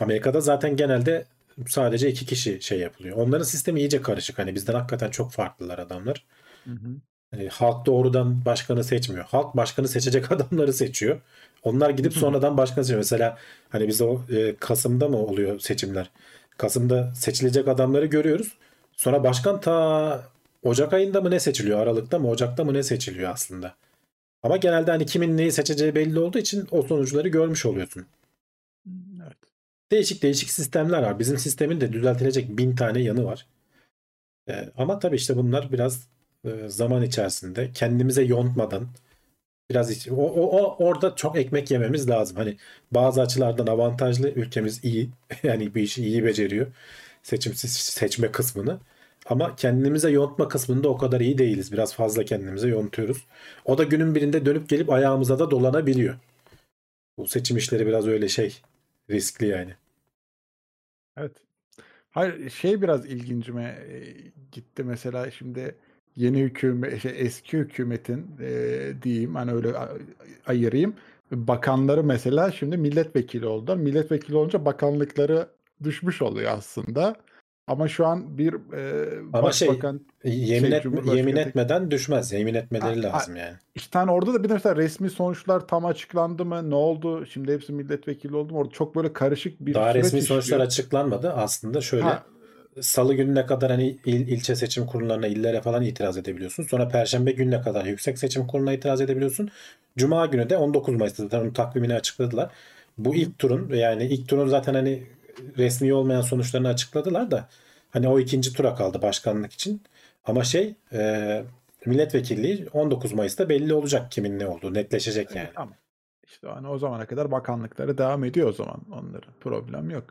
Amerika'da zaten genelde sadece iki kişi şey yapılıyor. Onların sistemi iyice karışık. Hani bizden hakikaten çok farklılar adamlar. Hı hı. Hani halk doğrudan başkanı seçmiyor. Halk başkanı seçecek (laughs) adamları seçiyor. Onlar gidip sonradan başkan seçiyor. Mesela hani biz o e, Kasım'da mı oluyor seçimler? Kasım'da seçilecek adamları görüyoruz. Sonra başkan ta Ocak ayında mı ne seçiliyor? Aralıkta mı Ocak'ta mı ne seçiliyor aslında? Ama genelde hani kimin neyi seçeceği belli olduğu için o sonuçları görmüş oluyorsun. Evet. Değişik değişik sistemler var. Bizim sistemin de düzeltilecek bin tane yanı var. Ee, ama tabii işte bunlar biraz e, zaman içerisinde kendimize yontmadan biraz iç- o, o, o orada çok ekmek yememiz lazım. Hani bazı açılardan avantajlı ülkemiz iyi. (laughs) Yani bir işi iyi beceriyor. Seçim seçme kısmını. Ama kendimize yontma kısmında o kadar iyi değiliz. Biraz fazla kendimize yontuyoruz. O da günün birinde dönüp gelip ayağımıza da dolanabiliyor. Bu seçim işleri biraz öyle şey riskli yani. Evet. Hayır şey biraz ilgincime e, gitti mesela şimdi yeni hükümet şey, eski hükümetin e, diyeyim hani öyle ayırayım bakanları mesela şimdi milletvekili oldular. Milletvekili olunca bakanlıkları düşmüş oluyor aslında. Ama şu an bir e, Ama şey, başbakan Yemin, Şey, etme- Cumhurbaşkanı yemin etmeden düşmez. Yemin etmeleri Ha, lazım yani. İşte hani orada da bir de mesela resmi sonuçlar tam açıklandı mı? Ne oldu? Şimdi hepsi milletvekili oldu mu? Orada çok böyle karışık bir Daha resmi sonuçlar işliyor. açıklanmadı. Aslında şöyle Ha, salı gününe kadar hani il, ilçe seçim kurullarına, illere falan itiraz edebiliyorsun. Sonra perşembe gününe kadar yüksek seçim kuruluna itiraz edebiliyorsun. Cuma günü de 19 Mayıs'ta zaten onun takvimini açıkladılar. Bu ilk turun yani ilk turun zaten hani resmi olmayan sonuçlarını açıkladılar da hani o ikinci tura kaldı başkanlık için. Ama şey e, milletvekilliği 19 Mayıs'ta belli olacak kimin ne olduğu netleşecek yani. Evet, tamam. İşte hani o zamana kadar bakanlıkları devam ediyor o zaman onların. Problem yok.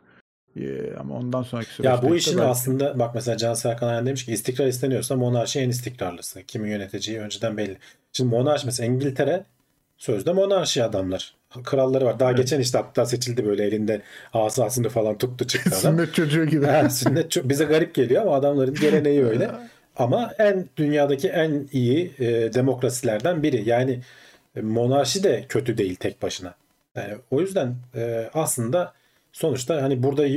Ee, ama ondan sonraki süreçte Ya bu işin belki- aslında bak mesela Can Serkan Ayan demiş ki istikrar isteniyorsa monarşi en istikrarlısı. Kimi yöneteceği önceden belli. Şimdi monarşi mesela İngiltere sözde monarşi adamlar. Kralları var. Daha Evet. geçen işte hatta seçildi böyle elinde asasını falan tuttu çıktı adam. sünnet çocuğu gibi. Ha, sünnet çok, bize garip geliyor ama adamların geleneği öyle. (laughs) Ama en dünyadaki en iyi e, demokrasilerden biri. Yani monarşi de kötü değil tek başına. Yani o yüzden e, aslında sonuçta hani burada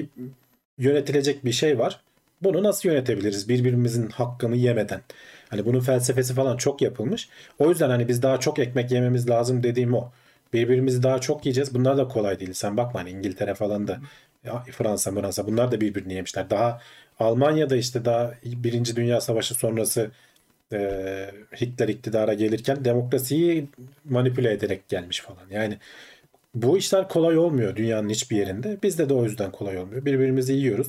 yönetilecek bir şey var. Bunu nasıl yönetebiliriz birbirimizin hakkını yemeden? Hani bunun felsefesi falan çok yapılmış. O yüzden hani biz daha çok ekmek yememiz lazım dediğim o. Birbirimizi daha çok yiyeceğiz. Bunlar da kolay değil. Sen bakma hani İngiltere falan da ya Fransa, Fransa bunlar da birbirini yemişler. Daha Almanya'da işte daha Birinci Dünya Savaşı sonrası e, Hitler iktidara gelirken demokrasiyi manipüle ederek gelmiş falan. Yani bu işler kolay olmuyor dünyanın hiçbir yerinde. Bizde de o yüzden kolay olmuyor. Birbirimizi yiyoruz.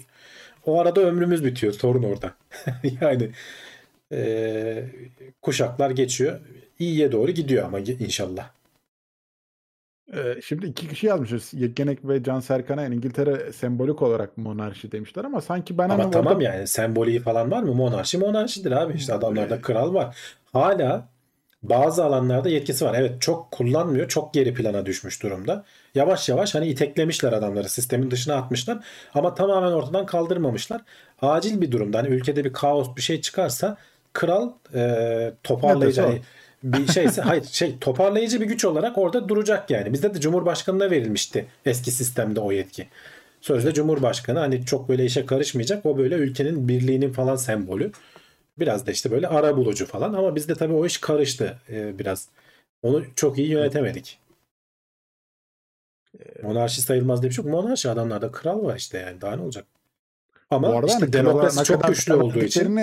O arada ömrümüz bitiyor. Sorun orada. (laughs) yani e, kuşaklar geçiyor. İyiye doğru gidiyor ama inşallah. Ee, şimdi iki kişi yazmışız. Yegenek ve Can Serkan'a İngiltere sembolik olarak monarşi demişler ama sanki ben Ama hani tamam orada yani semboliği falan var mı? Monarşi monarşidir abi. İşte adamlarda kral var. Hala bazı alanlarda yetkisi var. Evet çok kullanmıyor. Çok geri plana düşmüş durumda. Yavaş yavaş hani iteklemişler adamları. Sistemin dışına atmışlar. Ama tamamen ortadan kaldırmamışlar. Acil bir durumda hani ülkede bir kaos bir şey çıkarsa kral e, toparlayıcı hani bir şeyse (laughs) hayır şey toparlayıcı bir güç olarak orada duracak yani. Bizde de Cumhurbaşkanı'na verilmişti eski sistemde o yetki. Sözde Cumhurbaşkanı hani çok böyle işe karışmayacak. O böyle ülkenin birliğinin falan sembolü. Biraz da işte böyle ara bulucu falan ama bizde tabii o iş karıştı e, biraz. Onu çok iyi yönetemedik. Monarşi sayılmaz diye bir şey yok. Monarşi adamlarda kral var işte yani daha ne olacak? Ama bu arada işte hani demokrasi çok kadar güçlü olduğu için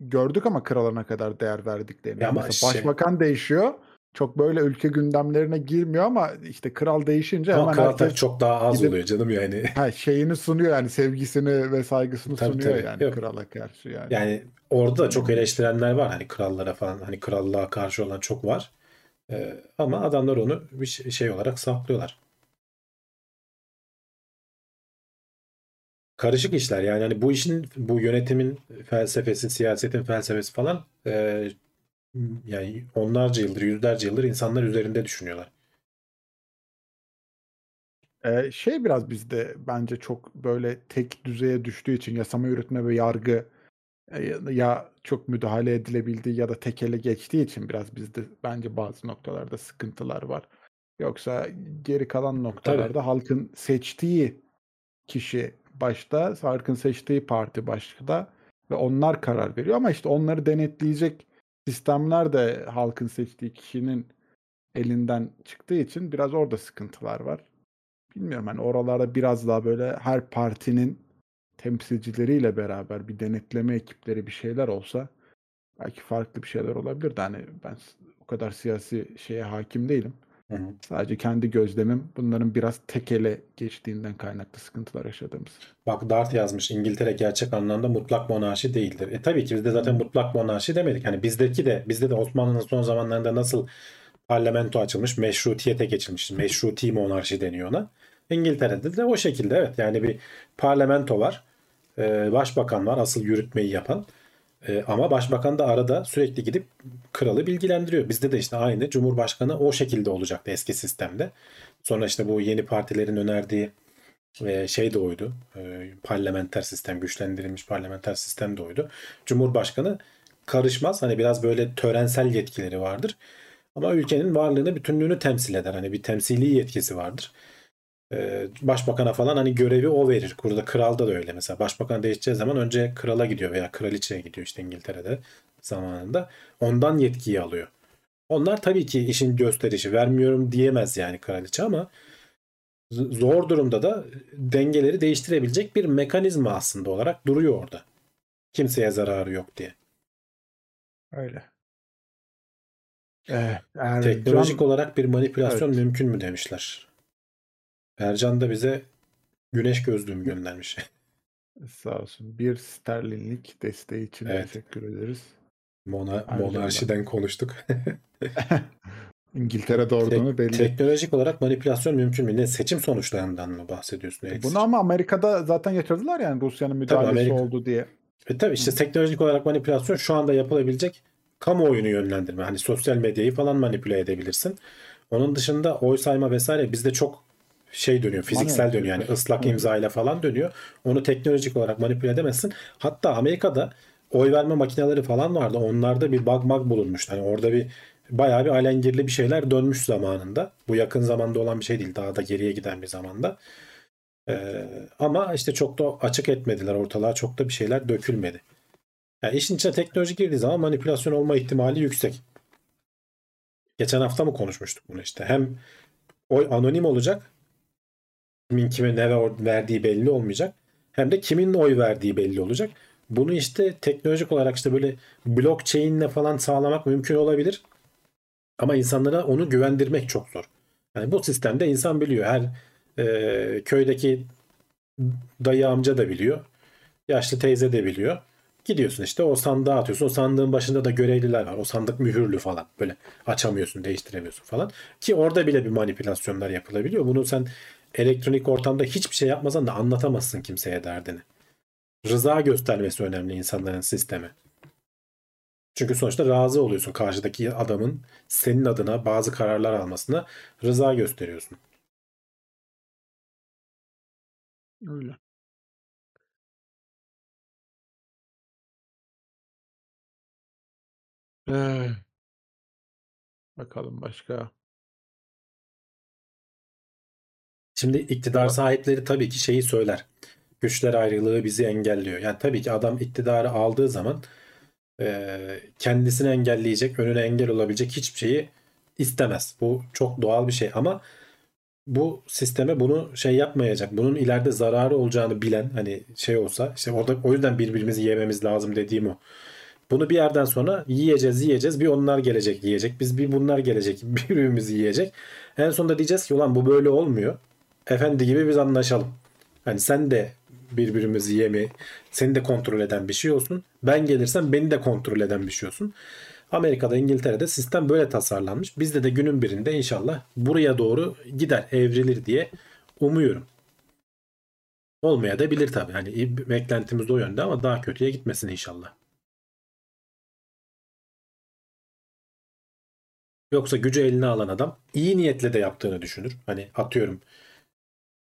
gördük ama krala ne kadar değer verdiklerini. Ya ama Mesela şey- başbakan değişiyor. Çok böyle ülke gündemlerine girmiyor ama işte kral değişince ama hemen kral herkes çok daha az gidip- oluyor canım yani. ha, şeyini sunuyor yani sevgisini ve saygısını Tabii, sunuyor tabii. yani Yok. krala karşı yani. Yani orada da çok eleştirenler var. Hani krallara falan hani krallığa karşı olan çok var. Ee, ama adamlar onu bir şey olarak saklıyorlar. Karışık işler yani hani bu işin bu yönetimin felsefesi, siyasetin felsefesi falan e, yani onlarca yıldır, yüzlerce yıldır insanlar üzerinde düşünüyorlar. Ee, şey biraz bizde bence çok böyle tek düzeye düştüğü için yasama yürütme ve yargı e, ya çok müdahale edilebildiği ya da tek ele geçtiği için biraz bizde bence bazı noktalarda sıkıntılar var. Yoksa geri kalan noktalarda halkın seçtiği kişi başta, halkın seçtiği parti başta ve onlar karar veriyor ama işte onları denetleyecek sistemler de halkın seçtiği kişinin elinden çıktığı için biraz orada sıkıntılar var. Bilmiyorum hani oralarda biraz daha böyle her partinin temsilcileriyle beraber bir denetleme ekipleri bir şeyler olsa belki farklı bir şeyler olabilir de hani ben o kadar siyasi şeye hakim değilim. Hı hı. Sadece kendi gözlemim bunların biraz tek ele geçtiğinden kaynaklı sıkıntılar yaşadığımız. Bak Dart yazmış İngiltere gerçek anlamda mutlak monarşi değildir. E tabii ki biz de zaten mutlak monarşi demedik. Hani bizdeki de bizde de Osmanlı'nın son zamanlarında nasıl parlamento açılmış, meşrutiyete geçilmiş. Meşruti monarşi deniyor ona. İngiltere'de de o şekilde evet. Yani bir parlamento var. E, başbakan var asıl yürütmeyi yapan. E, ama başbakan da arada sürekli gidip kralı bilgilendiriyor. Bizde de işte aynı Cumhurbaşkanı o şekilde olacaktı eski sistemde. Sonra işte bu yeni partilerin önerdiği e, şey de oydu. E, parlamenter sistem, güçlendirilmiş parlamenter sistem de oydu. Cumhurbaşkanı karışmaz. Hani biraz böyle törensel yetkileri vardır. Ama ülkenin varlığını, bütünlüğünü temsil eder. Hani bir temsili yetkisi vardır. E, başbakana falan hani görevi o verir. Burada kralda da öyle mesela. Başbakan değişeceği zaman önce krala gidiyor veya kraliçeye gidiyor işte İngiltere'de zamanında. Ondan yetkiyi alıyor. Onlar tabii ki işin gösterişi. Vermiyorum diyemez yani kraliçe ama zor durumda da dengeleri değiştirebilecek bir mekanizma aslında olarak duruyor orada. Kimseye zararı yok diye. Öyle. Evet, Ercan- Teknolojik olarak bir manipülasyon Evet. mümkün mü demişler. Ercan da bize güneş gözlüğümü göndermiş. (laughs) Sağ olsun. Bir sterlinlik desteği için Evet. teşekkür ederiz. Mona, monarşiden konuştuk. (laughs) (laughs) İngiltere'de olduğunu Tek- belli. teknolojik olarak manipülasyon mümkün mü? Ne seçim sonuçlarından mı bahsediyorsun? Bunu ama Amerika'da zaten getirdiler yani Rusya'nın müdahalesi Amerika- oldu diye. E tabii işte teknolojik olarak manipülasyon şu anda yapılabilecek kamuoyunu yönlendirme. Hani sosyal medyayı falan manipüle edebilirsin. Onun dışında oy sayma vesaire bizde çok şey dönüyor, fiziksel Manuel dönüyor. Yani ıslak imza ile falan dönüyor. Onu teknolojik olarak manipüle edemezsin. Hatta Amerika'da oy verme makineleri falan vardı. Onlarda bir bug bug bulunmuş. Hani orada bir bayağı bir alengirli bir şeyler dönmüş zamanında. Bu yakın zamanda olan bir şey değil. Daha da geriye giden bir zamanda. Ee, ama işte çok da açık etmediler ortalığa. Çok da bir şeyler dökülmedi. Yani işin içine teknoloji girdiği zaman manipülasyon olma ihtimali yüksek. Geçen hafta mı konuşmuştuk bunu işte. Hem oy anonim olacak. Kimin kime ne ver- verdiği belli olmayacak. Hem de kimin oy verdiği belli olacak. Bunu işte teknolojik olarak işte böyle blockchain'le falan sağlamak mümkün olabilir. Ama insanlara onu güvendirmek çok zor. Yani bu sistemde insan biliyor. Her e, köydeki dayı amca da biliyor. Yaşlı teyze de biliyor. Gidiyorsun işte o sandığa atıyorsun. O sandığın başında da görevliler var. O sandık mühürlü falan. Böyle açamıyorsun, değiştiremiyorsun falan. Ki orada bile bir manipülasyonlar yapılabiliyor. Bunu sen elektronik ortamda hiçbir şey yapmasan da anlatamazsın kimseye derdini. Rıza göstermesi önemli insanların sisteme. Çünkü sonuçta razı oluyorsun karşıdaki adamın senin adına bazı kararlar almasına rıza gösteriyorsun. Öyle. Ee, bakalım başka. Şimdi iktidar sahipleri tabii ki şeyi söyler. Güçler ayrılığı bizi engelliyor. Yani tabii ki adam iktidarı aldığı zaman e, kendisini engelleyecek, önüne engel olabilecek hiçbir şeyi istemez. Bu çok doğal bir şey ama bu sisteme bunu şey yapmayacak. Bunun ileride zararı olacağını bilen hani şey olsa işte orada o yüzden birbirimizi yememiz lazım dediğim o. Bunu bir yerden sonra yiyeceğiz yiyeceğiz. Bir onlar gelecek yiyecek. Biz bir bunlar gelecek. (laughs) Birbirimizi yiyecek. En sonunda diyeceğiz ki ulan bu böyle olmuyor. Efendi gibi biz anlaşalım. Hani sen de birbirimizi yeme, seni de kontrol eden bir şey olsun. Ben gelirsem beni de kontrol eden bir şey olsun. Amerika'da, İngiltere'de sistem böyle tasarlanmış. Bizde de günün birinde inşallah buraya doğru gider, evrilir diye umuyorum. Olmaya da bilir tabii. Hani beklentimiz o yönde ama daha kötüye gitmesin inşallah. Yoksa gücü eline alan adam iyi niyetle de yaptığını düşünür. Hani atıyorum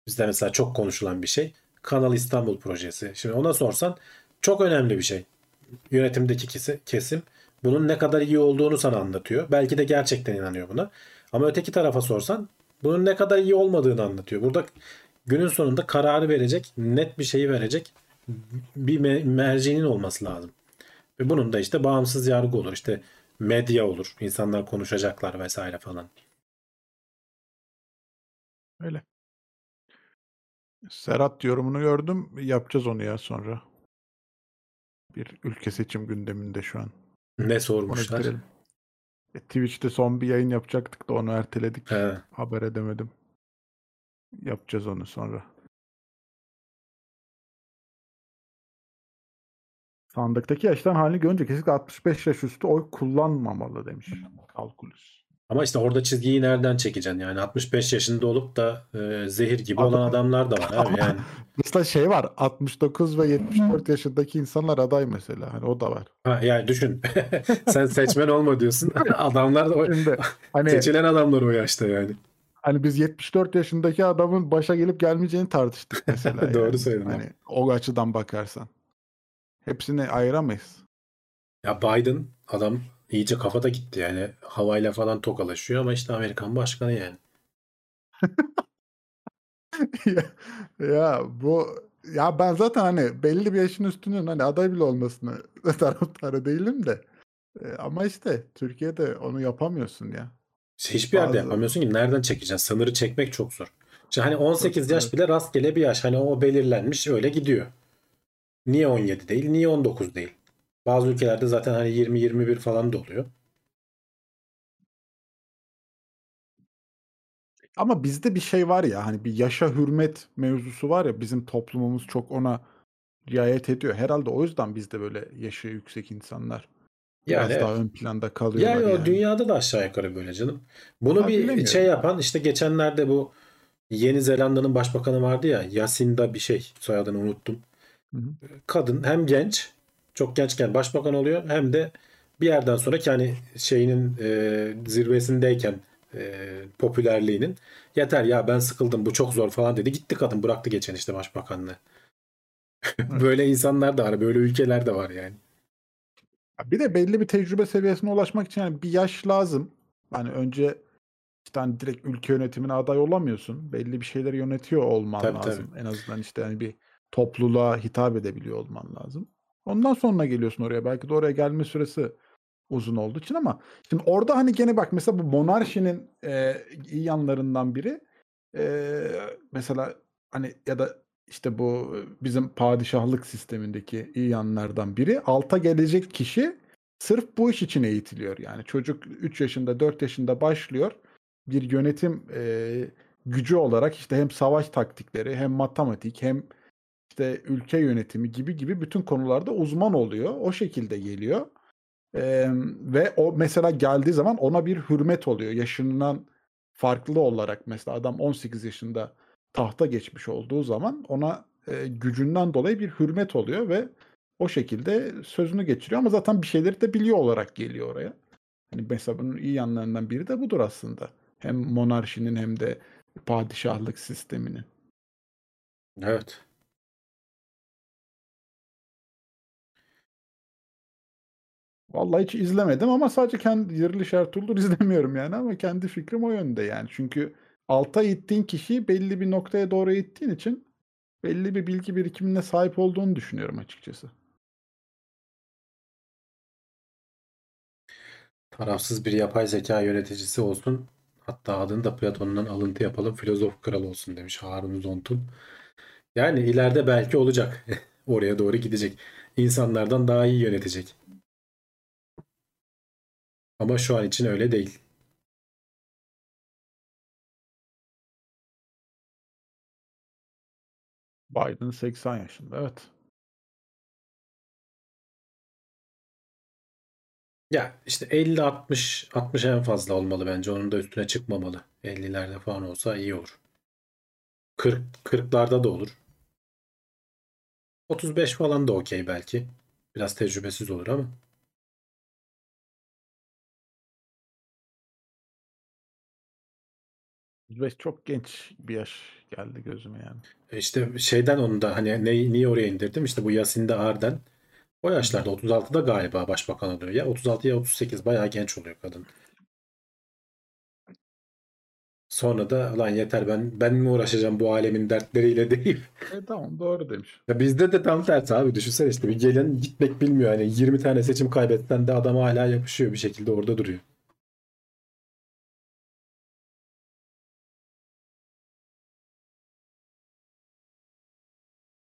bizde mesela çok konuşulan bir şey. Kanal İstanbul projesi. Şimdi ona sorsan çok önemli bir şey. Yönetimdeki kesi- kesim bunun ne kadar iyi olduğunu sana anlatıyor. Belki de gerçekten inanıyor buna. Ama öteki tarafa sorsan bunun ne kadar iyi olmadığını anlatıyor. Burada günün sonunda kararı verecek, net bir şeyi verecek bir me- mercinin olması lazım. Ve bunun da işte bağımsız yargı olur. İşte medya olur. İnsanlar konuşacaklar vesaire falan. Öyle. Serhat yorumunu gördüm. Yapacağız onu ya sonra. Bir ülke seçim gündeminde şu an. Ne sormuşlar? E, Twitch'te son bir yayın yapacaktık da onu erteledik. He. Haber edemedim. Yapacağız onu sonra. Sandıktaki yaştan halini görünce kesinlikle 65 yaş üstü oy kullanmamalı demiş Kalkulüs. Ama işte orada çizgiyi nereden çekeceksin? Yani 65 yaşında olup da e, zehir gibi olan Adam- adamlar da var abi yani. (laughs) Mesela şey var 69 ve 74 yaşındaki insanlar aday mesela. Hani o da var. Ha, yani düşün. (laughs) Sen seçmen olma diyorsun. (laughs) Adamlar da o, Şimdi hani seçilen adamlar o yaşta yani. hani biz 74 yaşındaki adamın başa gelip gelmeyeceğini tartıştık mesela. Doğru yani. söyledin. Hani o açıdan bakarsan. Hepsini ayıramayız. Ya Biden adam iyice kafada gitti yani. Havayla falan tokalaşıyor ama işte Amerikan başkanı yani. (laughs) ya, ya bu ya ben zaten hani belli bir yaşın üstünün hani aday bile olmasını (laughs) taraftarı değilim de. E, ama işte Türkiye'de onu yapamıyorsun ya. İşte hiçbir yerde Bazı- yapamıyorsun ki. Nereden çekeceksin? Sınırı çekmek çok zor. İşte hani 18 Çok, yaş bile rastgele bir yaş. Hani o belirlenmiş öyle gidiyor. Niye 17 değil? Niye 19 değil? Bazı ülkelerde zaten hani 20-21 falan da oluyor. Ama bizde bir şey var ya hani bir yaşa hürmet mevzusu var ya bizim toplumumuz çok ona riayet ediyor. Herhalde o yüzden bizde böyle yaşı yüksek insanlar Yani biraz daha ön planda kalıyorlar Yani yani. o dünyada da aşağı yukarı böyle canım. Bunu Ha, bir şey yapan işte geçenlerde bu Yeni Zelanda'nın başbakanı vardı ya Yasinda bir şey soyadını unuttum. Hı hı. Kadın hem genç çok gençken başbakan oluyor hem de bir yerden sonra ki hani şeyinin e, zirvesindeyken e, popülerliğinin yeter ya ben sıkıldım bu çok zor falan dedi. Gitti kadın bıraktı geçen işte başbakanlığı. (laughs) böyle insanlar da var böyle ülkeler de var yani. Ya Bir de belli bir tecrübe seviyesine ulaşmak için yani bir yaş lazım. Hani önce işte hani direkt ülke yönetimine aday olamıyorsun. Belli bir şeyleri yönetiyor olman Tabii, lazım. En azından işte hani bir topluluğa hitap edebiliyor olman lazım. Ondan sonra geliyorsun oraya. Belki de oraya gelme süresi uzun olduğu için ama şimdi orada hani gene bak mesela bu monarşinin e, iyi yanlarından biri e, mesela hani ya da işte bu bizim padişahlık sistemindeki iyi yanlardan biri alta gelecek kişi sırf bu iş için eğitiliyor. Yani çocuk 3 yaşında 4 yaşında başlıyor bir yönetim e, gücü olarak işte hem savaş taktikleri hem matematik hem işte ülke yönetimi gibi gibi bütün konularda uzman oluyor. O şekilde geliyor. Ee, ve o mesela geldiği zaman ona bir hürmet oluyor. Yaşından farklı olarak mesela adam 18 yaşında tahta geçmiş olduğu zaman ona e, gücünden dolayı bir hürmet oluyor ve o şekilde sözünü geçiriyor ama zaten bir şeyleri de biliyor olarak geliyor oraya. Hani mesela bunun iyi yanlarından biri de budur aslında. Hem monarşinin hem de padişahlık sisteminin. Evet. Vallahi hiç izlemedim ama sadece kendi Diriliş Ertuğrul'dur (laughs) izlemiyorum yani ama kendi fikrim o yönde yani. Çünkü alta ittiğin kişiyi belli bir noktaya doğru ittiğin için belli bir bilgi birikimine sahip olduğunu düşünüyorum açıkçası. Tarafsız bir yapay zeka yöneticisi olsun. Hatta adını da Platon'dan alıntı yapalım. Filozof kral olsun demiş Harun Zontun. Yani ileride belki olacak. (laughs) Oraya doğru gidecek. İnsanlardan daha iyi yönetecek. Ama şu an için öyle değil. Biden 80 yaşında evet. Ya işte 50 60 60 en fazla olmalı bence. Onun da üstüne çıkmamalı. 50'lerde falan olsa iyi olur. 40 40'larda da olur. 35 falan da okey belki. Biraz tecrübesiz olur ama. Ve çok genç bir yaş geldi gözüme yani. E İşte şeyden onu da hani ne, niye oraya indirdim? İşte bu Yasin'de Arden o yaşlarda 36'da galiba başbakan oluyor. Ya 36 ya 38 bayağı genç oluyor kadın. Sonra da lan yeter ben ben mi uğraşacağım bu alemin dertleriyle (laughs) deyip E, tamam doğru demiş. Ya bizde de tam tersi abi. Düşünsene işte bir gelen gitmek bilmiyor. Hani 20 tane seçim kaybetten de adam hala yapışıyor bir şekilde orada duruyor.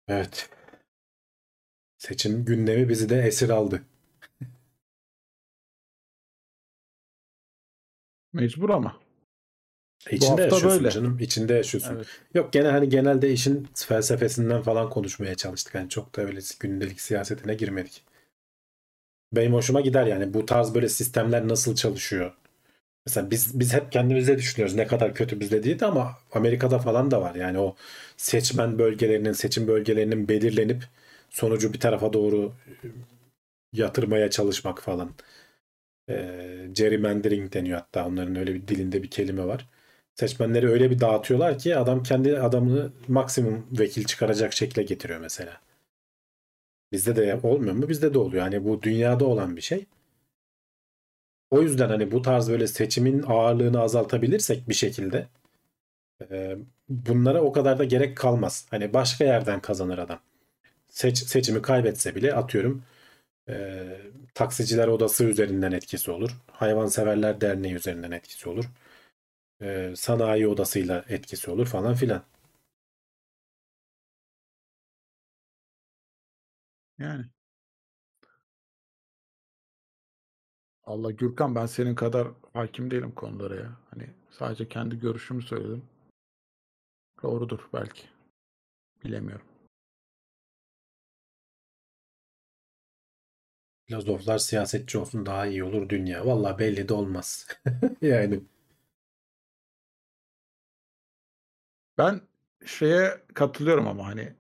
Evet. Seçim gündemi bizi de esir aldı. Mecbur ama. İçinde hafta yaşıyorsun böyle. canım. İçinde yaşıyorsun. Evet. Yok gene hani genelde işin felsefesinden falan konuşmaya çalıştık. Hani çok da öyle gündelik siyasetine girmedik. Benim hoşuma gider yani bu tarz böyle sistemler nasıl çalışıyor. Mesela biz biz hep kendimize düşünüyoruz ne kadar kötü bizde değil de ama Amerika'da falan da var. Yani o seçmen bölgelerinin, seçim bölgelerinin belirlenip sonucu bir tarafa doğru e, yatırmaya çalışmak falan. E, gerrymandering deniyor hatta onların öyle bir dilinde bir kelime var. Seçmenleri öyle bir dağıtıyorlar ki adam kendi adamını maksimum vekil çıkaracak şekle getiriyor mesela. Bizde de olmuyor mu? Bizde de oluyor. Hani bu dünyada olan bir şey. O yüzden hani bu tarz böyle seçimin ağırlığını azaltabilirsek bir şekilde bunlara o kadar da gerek kalmaz. Hani başka yerden kazanır adam. Seç, seçimi kaybetse bile atıyorum e, taksiciler odası üzerinden etkisi olur. Hayvanseverler derneği üzerinden etkisi olur. E, sanayi odasıyla etkisi olur falan filan. Yani. Allah Gürkan ben senin kadar hakim değilim konulara ya. Hani sadece kendi görüşümü söyledim. Doğrudur belki. Bilemiyorum. Filozoflar siyasetçi olsun daha iyi olur dünya. Vallahi belli de olmaz. (laughs) yani Ben şeye katılıyorum ama hani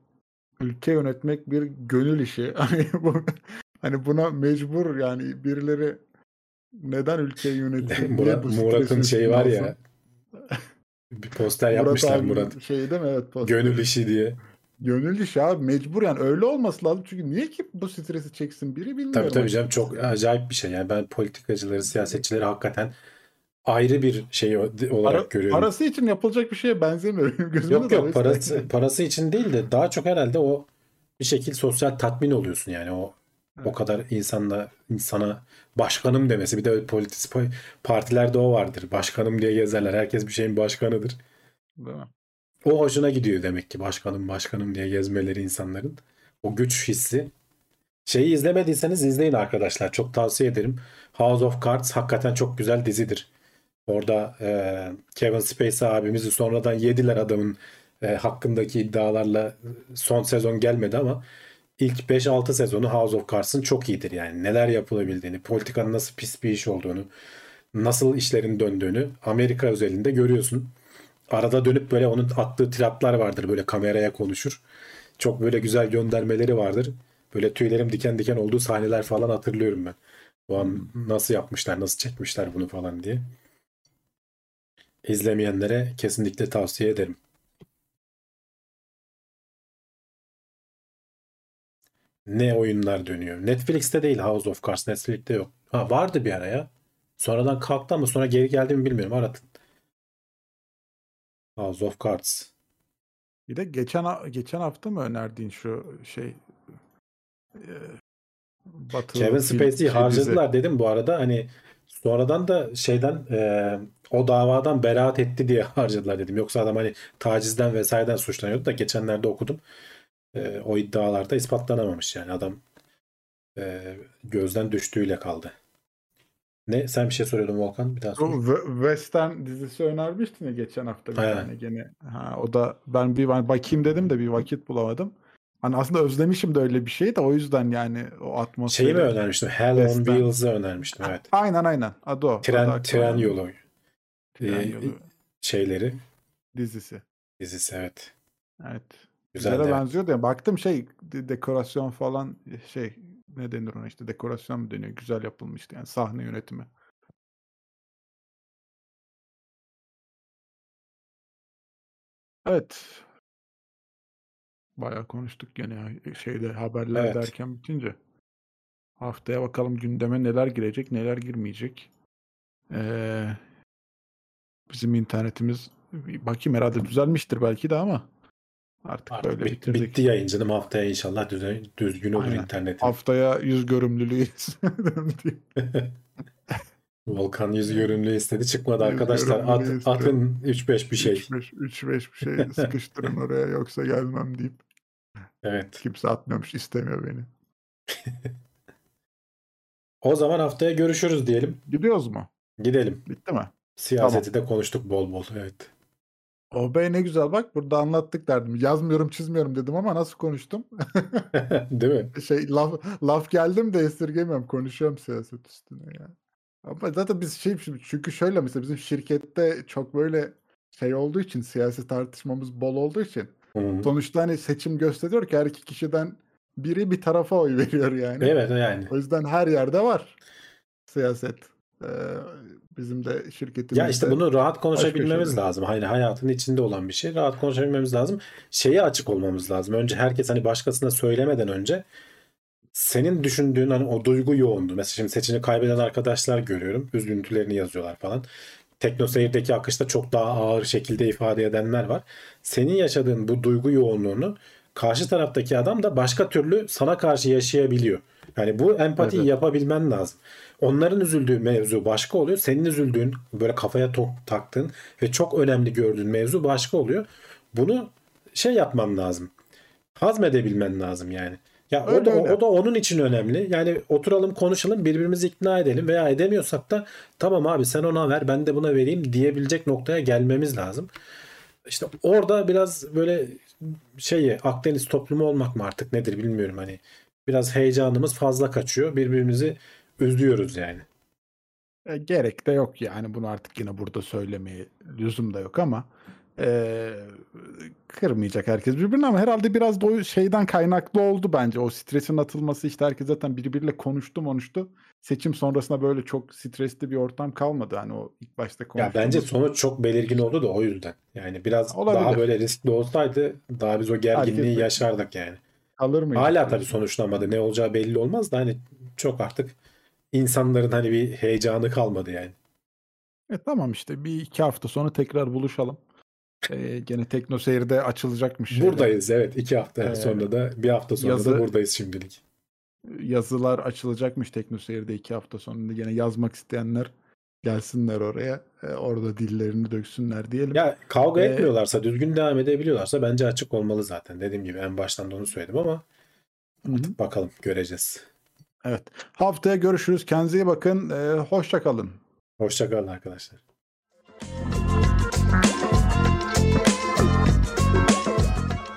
ülke yönetmek bir gönül işi. (laughs) Hani bu hani buna mecbur yani birileri neden ülkeyi yönetiyor? (laughs) Murat, Murat'ın şeyi var ya bir poster yapmışlar abinin Murat. Şey değil mi? Evet. poster. Gönül işi diye. Gönül işi abi mecbur yani öyle olması lazım. Çünkü niye ki bu stresi çeksin biri bilmiyorum. Tabii tabii canım çok acayip bir şey. Yani ben politikacıları, siyasetçileri hakikaten ayrı bir şey olarak Para- görüyorum. parası için yapılacak bir şeye benzemiyor. (laughs) Gözümde Yok yok parası parası için değil de daha çok herhalde o bir şekil sosyal tatmin oluyorsun yani o o kadar insanla insana başkanım demesi bir de politik partilerde o vardır. Başkanım diye gezerler. Herkes bir şeyin başkanıdır. Değil mi? O hoşuna gidiyor demek ki başkanım başkanım diye gezmeleri insanların. O güç hissi. Şeyi izlemediyseniz izleyin arkadaşlar. Çok tavsiye ederim. House of Cards hakikaten çok güzel dizidir. Orada e, Kevin Spacey abimizi sonradan yediler adamın e, hakkındaki iddialarla son sezon gelmedi ama ilk 5-6 sezonu House of Cards'ın çok iyidir yani. Neler yapılabildiğini, politikanın nasıl pis bir iş olduğunu, nasıl işlerin döndüğünü Amerika özelinde görüyorsun. Arada dönüp böyle onun attığı tiratlar vardır böyle kameraya konuşur. Çok böyle güzel göndermeleri vardır. Böyle tüylerim diken diken olduğu sahneler falan hatırlıyorum ben. O an nasıl yapmışlar, nasıl çekmişler bunu falan diye. İzlemeyenlere kesinlikle tavsiye ederim. Ne oyunlar dönüyor. Netflix'te değil House of Cards. Netflix'te yok. Ha vardı bir ara ya. Sonradan kalktı ama sonra geri geldi mi bilmiyorum. Aratın. House of Cards. Bir de geçen geçen hafta mı önerdiğin şu şey e, Batı Kevin Spacey'i şey, harcadılar dedim bu arada. Hani sonradan da şeyden e, o davadan beraat etti diye (laughs) harcadılar dedim. Yoksa adam hani tacizden vesaireden suçlanıyordu da geçenlerde okudum. E, o iddialarda ispatlanamamış yani adam e, gözden düştüğüyle kaldı. Ne? Sen bir şey soruyordun Volkan. Bir daha sor. Western dizisi önermiştin ya geçen hafta bir tane gene. Ha, o da ben bir bakayım dedim de bir vakit bulamadım. Hani aslında özlemişim de öyle bir şey de o yüzden yani o atmosferi. Şeyi mi önermiştim? Hell on. Wheels'ı önermiştim. Evet. Aynen aynen. Adı o. Adı Tren, aklıma tren yolu Tren Ee, yolu şeyleri dizisi. dizisi evet. Evet. Güzel de. benziyor da baktım şey de- dekorasyon falan şey ne denir ona işte dekorasyon mu deniyor güzel yapılmıştı yani sahne yönetimi. Evet. Bayağı konuştuk gene ya. şeyde haberler Evet. derken bitince. Haftaya bakalım gündeme neler girecek neler girmeyecek. Ee, bizim internetimiz bakayım herhalde düzelmiştir belki de ama artık, Artık böyle bit- bitirdik. bitti yayıncının haftaya inşallah düze- düzgün olur Aynen. internetin. Haftaya yüz görümlülüğü (laughs) (laughs) Volkan yüz görünümlü istedi çıkmadı Yüz arkadaşlar. At, atın 3-5 bir şey. 3-5 bir şey (laughs) sıkıştırın oraya yoksa gelmem deyip Evet. kimse atmıyormuş istemiyor beni. O zaman haftaya görüşürüz diyelim. Gidiyoruz mu? Gidelim. Bitti mi? Siyaseti de konuştuk bol bol. Evet. Oh be ne güzel bak burada anlattık derdim. Yazmıyorum çizmiyorum dedim ama nasıl konuştum? (laughs) Değil mi? (laughs) şey laf, laf geldim de esirgemiyorum. Konuşuyorum siyaset üstüne ya. Ama zaten biz şey çünkü şöyle mesela bizim şirkette çok böyle şey olduğu için siyasi tartışmamız bol olduğu için Hı. sonuçta hani seçim gösteriyor ki her iki kişiden biri bir tarafa oy (laughs) veriyor yani. Evet yani. O yüzden her yerde var siyaset. Ee, bizim de şirketimizde. Ya işte bunu rahat konuşabilmemiz lazım. Hani hayatın içinde olan bir şey. Rahat konuşabilmemiz lazım. Şeye açık olmamız lazım. Önce herkes hani başkasına söylemeden önce senin düşündüğün hani o duygu yoğundu. Mesela şimdi seçimi kaybeden arkadaşlar görüyorum. Üzüntülerini yazıyorlar falan. Tekno Seyir'deki akışta çok daha ağır şekilde ifade edenler var. Senin yaşadığın bu duygu yoğunluğunu karşı taraftaki adam da başka türlü sana karşı yaşayabiliyor. Yani bu empatiyi Evet. yapabilmen lazım. Onların üzüldüğü mevzu başka oluyor. Senin üzüldüğün böyle kafaya tok, taktığın ve çok önemli gördüğün mevzu başka oluyor. Bunu şey yapman lazım. Hazmedebilmen lazım yani. Ya o Öyle da, öyle. o da onun için önemli. Yani oturalım konuşalım birbirimizi ikna edelim veya edemiyorsak da tamam abi sen ona ver ben de buna vereyim diyebilecek noktaya gelmemiz lazım. İşte orada biraz böyle şeyi Akdeniz toplumu olmak mı artık nedir bilmiyorum hani biraz heyecanımız fazla kaçıyor birbirimizi üzüyoruz yani. E, gerek de yok yani bunu artık yine burada söylemeye lüzum da yok ama e, kırmayacak herkes birbirini ama herhalde biraz da o şeyden kaynaklı oldu bence. O stresin atılması işte herkes zaten birbiriyle konuştu konuştu. Seçim sonrasında böyle çok stresli bir ortam kalmadı. Hani o ilk başta Ya konuştuğumuz. bence sonuç çok belirgin oldu da o yüzden. Yani biraz Olabilir. daha böyle riskli olsaydı daha biz o gerginliği Herkes- yaşardık yani. Kalır mıydı? Hala tabii sonuçlanmadı. Ne olacağı belli olmaz da hani çok artık insanların hani bir heyecanı kalmadı yani. E, tamam işte bir iki hafta sonra tekrar buluşalım. E, gene Tekno Seyir'de açılacakmış. şeyler. Buradayız evet. iki hafta Ee, sonra da bir hafta sonra yazı- da buradayız şimdilik. yazılar açılacakmış TeknoSeyir'de iki hafta sonra. Yine yazmak isteyenler gelsinler oraya. E, orada dillerini döksünler diyelim. Ya kavga Ee, etmiyorlarsa, düzgün devam edebiliyorlarsa bence açık olmalı zaten. Dediğim gibi en baştan da onu söyledim ama hı. bakalım göreceğiz. Evet. Haftaya görüşürüz. Kendinize iyi bakın. E, hoşça kalın. Hoşçakalın arkadaşlar.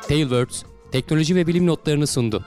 Tailwords teknoloji ve bilim notlarını sundu.